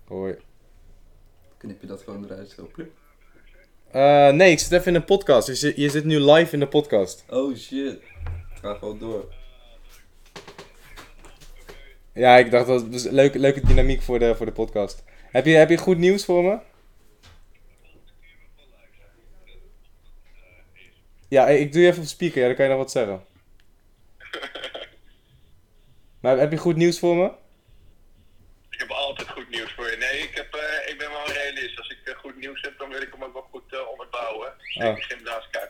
Hoi. Knip je dat gewoon eruit zo. Eh, nee, ik zit even in een podcast. Je zit, je zit nu live in de podcast. Oh shit. Ga gewoon door. Ja, ik dacht dat was een leuke, leuke dynamiek voor de, voor de podcast. Heb je, heb je goed nieuws voor me? Ja, ik doe je even op speaker, ja, dan kan je nog wat zeggen. Maar heb je goed nieuws voor me? Ik heb altijd goed nieuws voor je. Nee, ik, heb, eh, ik ben wel een realist. Als ik eh, goed nieuws heb, dan wil ik hem ook wel goed uh, Ah. Ik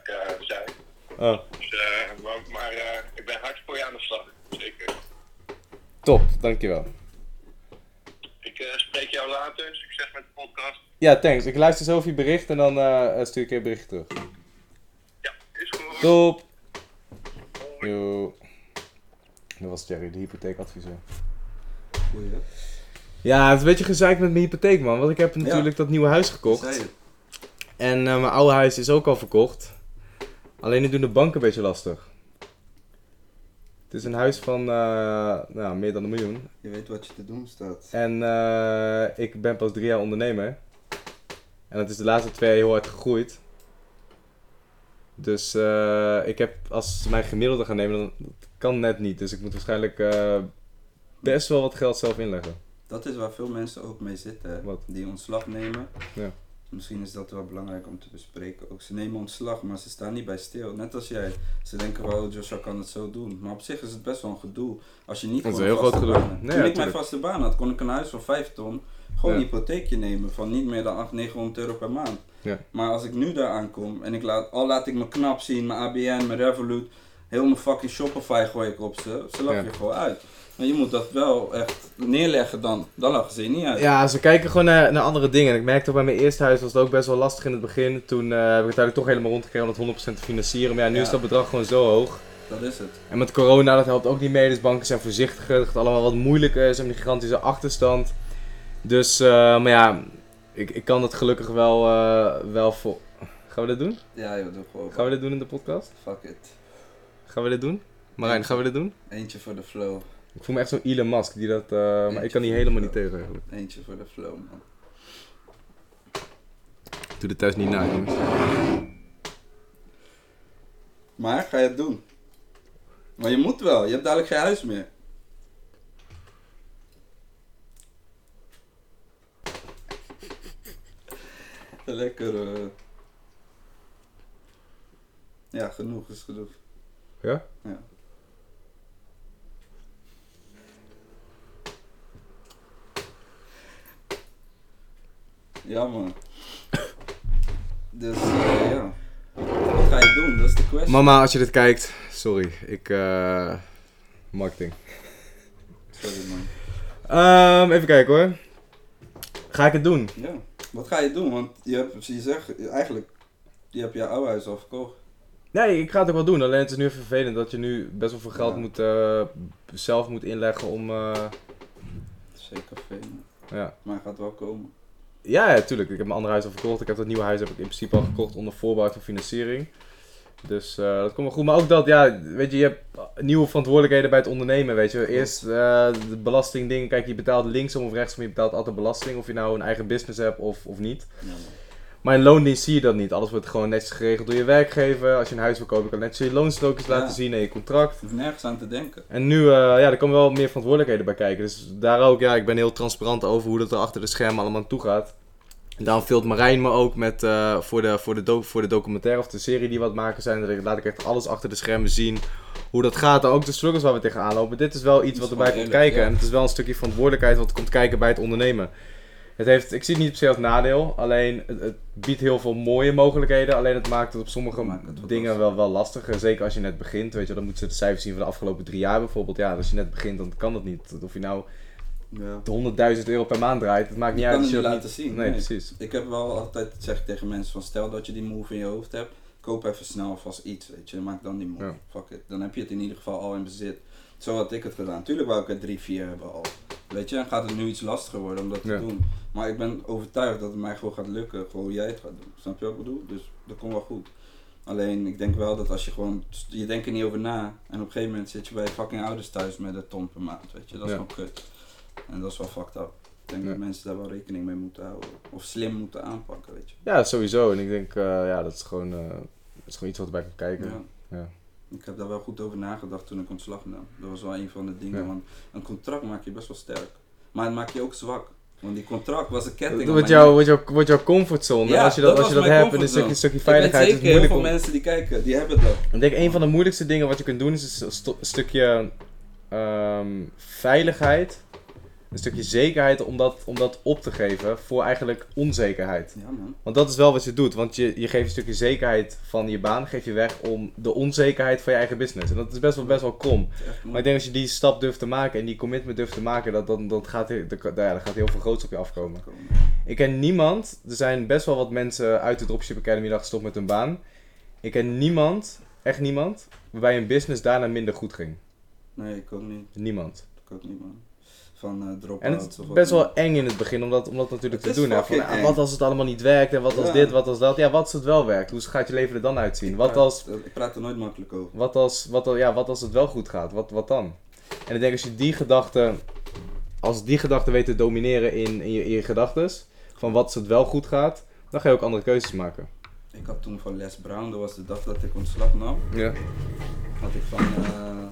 eh zijn. Oh, Dus, eh, maar maar eh, ik ben hard voor je aan de slag. Zeker. top, dankjewel. Ik eh, spreek jou later. Succes met de podcast. Ja, thanks. Ik luister zo over je bericht en dan eh, stuur ik je een bericht terug. Ja, is goed. Top! Hoi. Yo. Dat was Jerry, de hypotheekadviseur. Goeie, hè? Ja, het is een beetje gezeik met mijn hypotheek, man. Want ik heb natuurlijk dat nieuwe huis gekocht. En eh, mijn oude huis is ook al verkocht. Alleen nu doen de banken een beetje lastig. Het is een huis van eh, nou, meer dan een miljoen. Je weet wat je te doen staat. En eh, ik ben pas drie jaar ondernemer. En dat is de laatste twee jaar heel hard gegroeid. Dus ik heb, als ze mijn gemiddelde gaan nemen, dan dat kan net niet. Dus ik moet waarschijnlijk best wel wat geld zelf inleggen. Dat is waar veel mensen ook mee zitten? Wat? die ontslag nemen. Ja. Misschien is dat wel belangrijk om te bespreken. Ook ze nemen ontslag, maar ze staan niet bij stil. Net als jij. Ze denken wel, Joshua kan het zo doen. Maar op zich is het best wel een gedoe. Als je niet Dat is een heel groot gedoe. Nee, Toen ja, ik mijn tuurlijk. vaste baan had, kon ik een huis van 5 ton gewoon Ja. een hypotheekje nemen van niet meer dan 800, 900 euro per maand. Ja. Maar als ik nu daar aankom en ik laat, al laat ik mijn knap zien, mijn ABN, mijn Revolut, heel mijn fucking Shopify gooi ik op ze, ze lachen je gewoon uit. Maar je moet dat wel echt neerleggen dan, dan lachen ze je niet uit. Ja, ze kijken gewoon naar, naar andere dingen. En ik merkte bij mijn eerste huis was het ook best wel lastig in het begin. Toen eh, heb ik het uiteindelijk toch helemaal rondgekregen om dat 100% te financieren. Maar ja, nu Ja. is dat bedrag gewoon zo hoog. Dat is het. En met corona, dat helpt ook niet mee. Dus banken zijn voorzichtiger. Het gaat allemaal wat moeilijker. Ze hebben een gigantische achterstand. Dus, eh, maar ja, ik, ik kan dat gelukkig wel, eh, wel voor... Gaan we dit doen? Ja, joh, doe gewoon. Gaan we dit doen in de podcast? Fuck it. Gaan we dit doen? Marijn, gaan we dit doen? Eentje voor de flow. Ik voel me echt zo'n Elon Musk die dat... eh, maar ik kan hier helemaal niet tegen eigenlijk. Eentje voor de flow, man. Ik doe dit thuis niet na, jongens. Maar ga je het doen? Maar je moet wel, je hebt dadelijk geen huis meer. Lekker. eh. Ja, genoeg is genoeg. Ja? Ja. Ja man. Dus eh, ja. Wat ga je doen? Dat is de question. Mama, als je dit kijkt, sorry, ik, eh marketing. Sorry man. Ehm, even kijken hoor. Ga ik het doen? Ja. Wat ga je doen? Want je hebt, je zegt eigenlijk, je hebt je oude huis al verkocht. Nee, ik ga het ook wel doen. Alleen het is nu even vervelend dat je nu best wel veel geld Ja. moet, eh, zelf moet inleggen om... eh, Zeker veel. ja. Maar het gaat wel komen. Ja, ja, tuurlijk. Ik heb mijn andere huis al verkocht. Ik heb dat nieuwe huis heb ik in principe al gekocht onder voorbouw van financiering. Dus eh, dat komt wel goed. Maar ook dat, ja, weet je, je hebt nieuwe verantwoordelijkheden bij het ondernemen, weet je. Eerst eh, de belastingdingen. Kijk, je betaalt linksom of rechtsom, je betaalt altijd belasting. Of je nou een eigen business hebt of, of niet. Ja. Maar in loondienst zie je dat niet. Alles wordt gewoon netjes geregeld door je werkgever. Als je een huis wil kopen, kan je netjes je loonstrookjes Ja. laten zien en je contract. Je nergens aan te denken. En nu, eh, ja, er komen wel meer verantwoordelijkheden bij kijken. Dus daar ook, ja, ik ben heel transparant over hoe dat er achter de schermen allemaal toe gaat. En daarom vult Marijn me ook met, eh, voor, de, voor, de voor de documentaire of de serie die we aan het maken zijn. Dat laat ik echt alles achter de schermen zien. Hoe dat gaat en ook de struggles waar we tegenaan lopen. Dit is wel iets is wat erbij komt eerlijk, kijken. ja. En het is wel een stukje verantwoordelijkheid wat komt kijken bij het ondernemen. Het heeft, ik zie het niet per se als nadeel. Alleen het, het biedt heel veel mooie mogelijkheden. Alleen het maakt het op sommige het dingen lastig. wel, wel lastig. Zeker als je net begint. Weet je, dan moeten ze de cijfers zien van de afgelopen drie jaar bijvoorbeeld. Ja, als je net begint, dan kan dat niet. Of je nou Ja. 100.000 euro per maand draait, het maakt niet Je uit. kan het je niet dat laten zien, Nee, nee. precies. Ik heb wel altijd, zeg ik tegen mensen van stel dat je die move in je hoofd hebt, koop even snel alvast iets, weet je, maak dan die move, Ja. fuck it. Dan heb je het in ieder geval al in bezit. Zo had ik het gedaan. Tuurlijk wou ik er drie, vier hebben al. Weet je, en gaat het nu iets lastiger worden om dat te Ja. doen. Maar ik ben overtuigd dat het mij gewoon gaat lukken, gewoon hoe jij het gaat doen. Snap je wat ik bedoel? Dus dat komt wel goed. Alleen, ik denk wel dat als je gewoon, je denkt er niet over na. En op een gegeven moment zit je bij je fucking ouders thuis met een ton per maand, weet je. Dat is Ja. gewoon kut. En dat is wel fucked up. Ik denk Ja. dat mensen daar wel rekening mee moeten houden. Of slim moeten aanpakken, weet je. Ja, sowieso. En ik denk, eh, ja, dat is gewoon, eh, dat is gewoon iets wat erbij komt kijken. Ja. Ik heb daar wel goed over nagedacht toen ik ontslag nam. Dat was wel een van de dingen, Ja. want een contract maak je best wel sterk. Maar het maakt je ook zwak. Want die contract was een ketting. Wordt jouw, wordt jouw, wordt jouw comfortzone. Ja, als je dat, dat als je dat hebt, en een stukje, comfortzone. stukje Ik veiligheid, het zeker, heel veel om... mensen die kijken, die hebben dat. Ik denk, een van de moeilijkste dingen wat je kunt doen, is een een stukje ehm, veiligheid. Een stukje zekerheid om dat, om dat op te geven voor eigenlijk onzekerheid. Ja man. Want dat is wel wat je doet. Want je, je geeft een stukje zekerheid van je baan, geef je weg om de onzekerheid van je eigen business. En dat is best wel, best wel krom. Maar ik denk als je die stap durft te maken en die commitment durft te maken, dat, dan, dan gaat, dan, ja, dan gaat heel veel groots op je afkomen. Ik ken niemand, er zijn best wel wat mensen uit de Dropship Academy dat gestopt met hun baan. Ik ken niemand, echt niemand, waarbij een business daarna minder goed ging. Nee, ik ook niet. Niemand. Ik ook niet man. Van uh, En het is best wel eng in het begin om dat, om dat natuurlijk te doen. Hè. Van, ah, wat als het allemaal niet werkt en wat als Ja. dit, wat als dat. Ja, wat als het wel werkt? Hoe gaat je leven er dan uitzien? Ik Wat praat- als, Ik praat er nooit makkelijk over. wat als, wat, ja, wat als het wel goed gaat? Wat, wat dan? En ik denk als je die gedachte, als die gedachte weet te domineren in, in je, in je gedachtes, van wat als het wel goed gaat, dan ga je ook andere keuzes maken. Ik had toen van Les Brown, dat was de dag dat ik ontslag nam. Ja. had ik van eh,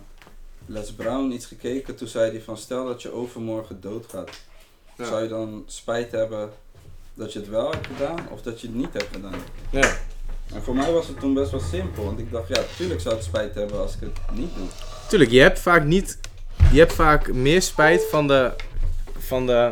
Les Brown iets gekeken. Toen zei hij van stel dat je overmorgen doodgaat. Ja. Zou je dan spijt hebben dat je het wel hebt gedaan of dat je het niet hebt gedaan? ja. En voor mij was het toen best wel simpel. Want ik dacht ja, tuurlijk zou ik spijt hebben als ik het niet doe. Tuurlijk, je hebt vaak niet. Je hebt vaak meer spijt van de. van de.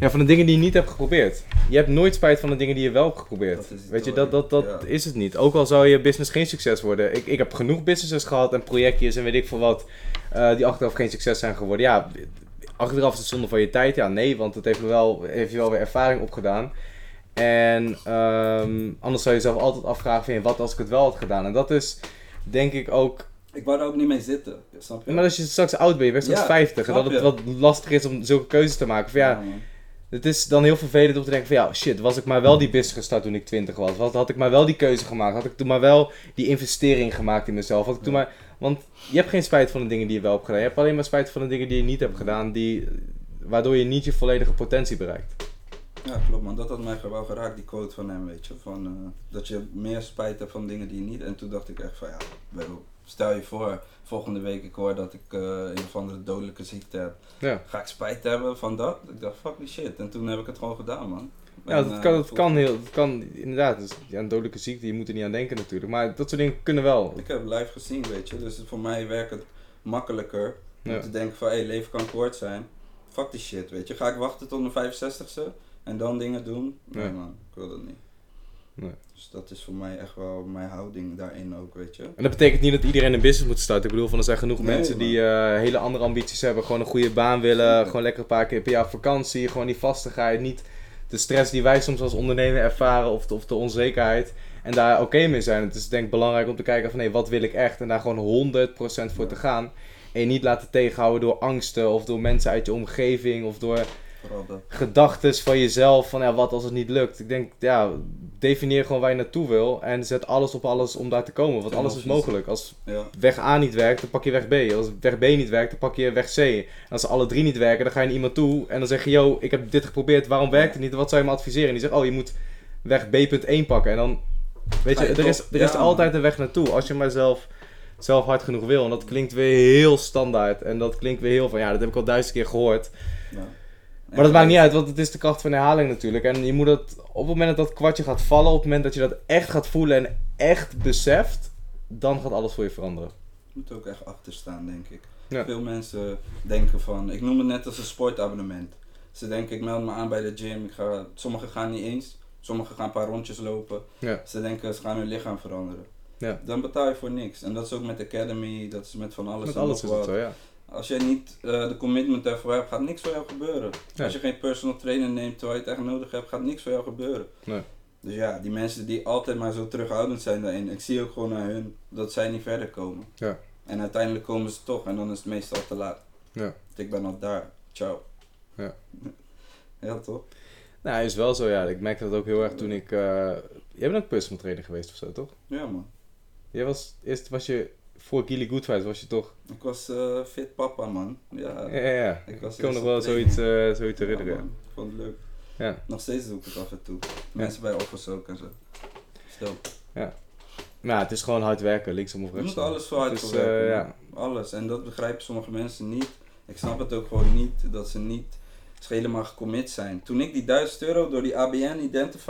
Ja, van de dingen die je niet hebt geprobeerd. Je hebt nooit spijt van de dingen die je wel hebt geprobeerd. Dat Weet je, dat, dat, dat ja. is het niet. Ook al zou je business geen succes worden. Ik, ik heb genoeg businesses gehad en projectjes en weet ik veel wat. eh, die achteraf geen succes zijn geworden. Ja, achteraf is het zonde van je tijd. Ja, nee, want het heeft, me wel, heeft je wel weer ervaring opgedaan. En ehm, anders zou je jezelf altijd afvragen: van, wat als ik het wel had gedaan? En dat is denk ik ook Ik wou er ook niet mee zitten. Snap je? maar als je straks oud bent, je bent straks Ja, 50, en dat het wat lastig is om zulke keuzes te maken. Van ja. Het is dan heel vervelend om te denken van ja, shit, was ik maar wel die business gestart toen ik 20 was? Had ik maar wel die keuze gemaakt? Had ik toen maar wel die investering gemaakt in mezelf? Had ik toen maar... Want je hebt geen spijt van de dingen die je wel hebt gedaan. Je hebt alleen maar spijt van de dingen die je niet hebt gedaan, die, waardoor je niet je volledige potentie bereikt. Ja, klopt man. Dat had mij wel geraakt, die quote van hem, weet je. Van, eh, dat je meer spijt hebt van dingen die je niet... En toen dacht ik echt van, ja, stel je voor, volgende week ik hoor dat ik eh, een of andere dodelijke ziekte heb. Ja. Ga ik spijt hebben van dat? Ik dacht, fuck die shit. En toen heb ik het gewoon gedaan, man. Ja, dat eh, kan, dat kan heel, dat kan inderdaad, dus, ja, een dodelijke ziekte, je moet er niet aan denken natuurlijk. Maar dat soort dingen kunnen wel. Ik heb live gezien, weet je. Dus voor mij werkt het makkelijker om Ja. te denken van, hé, leven kan kort zijn. Fuck die shit, weet je. Ga ik wachten tot mijn 65ste en dan dingen doen? Nee Nee. man, ik wil dat niet. Nee. Dus dat is voor mij echt wel mijn houding daarin ook, weet je. En dat betekent niet dat iedereen een business moet starten. Ik bedoel, van er zijn genoeg Nee, mensen die eh, hele andere ambities hebben. Gewoon een goede baan willen. Gewoon lekker een paar keer per jaar vakantie. Gewoon die vastigheid. Niet de stress die wij soms als ondernemer ervaren. Of de, of de onzekerheid. En daar oké mee zijn. Het is denk ik belangrijk om te kijken van... Hé, wat wil ik echt? En daar gewoon 100% voor Ja. te gaan. En je niet laten tegenhouden door angsten. Of door mensen uit je omgeving. Of door gedachten van jezelf. Van ja, wat als het niet lukt? Ik denk, ja, definieer gewoon waar je naartoe wil. En zet alles op alles om daar te komen. Want alles is mogelijk. Als weg A niet werkt, dan pak je weg B. Als weg B niet werkt, dan pak je weg C. En als ze alle drie niet werken, dan ga je naar iemand toe en dan zeg je, yo, ik heb dit geprobeerd, waarom werkt het niet? Wat zou je me adviseren? En die zegt, oh, je moet weg B.1 pakken. En dan, weet je, er is, er is altijd een weg naartoe. Als je maar zelf, zelf hard genoeg wil. En dat klinkt weer heel standaard. En dat klinkt weer heel van, ja, dat heb ik al duizend keer gehoord. ja. Maar dat maakt niet uit, want het is de kracht van herhaling natuurlijk. En je moet het, op het moment dat dat kwartje gaat vallen, op het moment dat je dat echt gaat voelen en echt beseft, dan gaat alles voor je veranderen. Je moet ook echt achter staan, denk ik. Ja. Veel mensen denken van, ik noem het net als een sportabonnement. Ze denken, ik meld me aan bij de gym. Ik ga, sommigen gaan niet eens, sommigen gaan een paar rondjes lopen. Ja. Ze denken, ze gaan hun lichaam veranderen. Ja. Dan betaal je voor niks. En dat is ook met Academy, dat is met van alles Met en alles nog wat. zo, ja. Als jij niet eh, de commitment ervoor hebt, gaat niks voor jou gebeuren. Als je geen personal trainer neemt terwijl je het echt nodig hebt, gaat niks voor jou gebeuren. Nee. Dus ja, die mensen die altijd maar zo terughoudend zijn daarin, ik zie ook gewoon naar hun dat zij niet verder komen. Ja. En uiteindelijk komen ze toch en dan is het meestal te laat. Ja. Want Ik ben al daar. Ciao. Ja. ja, toch? Nou, is wel zo, ja. Ik merkte dat ook heel erg toen ik... eh, Jij bent ook personal trainer geweest of zo, toch? Ja, man. Jij was... Eerst was je... Voor Gilly Goodfight was je toch... Ik was eh, fit papa, man. Ja, Ja, ja, ja. Ik Ik, was kan eerst nog wel training. zoiets, eh zoiets Ja, herinneren. man. Ik vond het leuk. Ja. Nog steeds doe ik het af en toe. Mensen bij offers ook en zo. Stel. Nou, het is gewoon hard werken, linksom of Je moet rechtsom. alles voor hard Dus, werken, eh, man. Alles. En dat begrijpen sommige mensen niet. Ik snap het ook gewoon niet, dat ze niet helemaal gecommit zijn. Toen ik die 1000 euro door die ABN Identify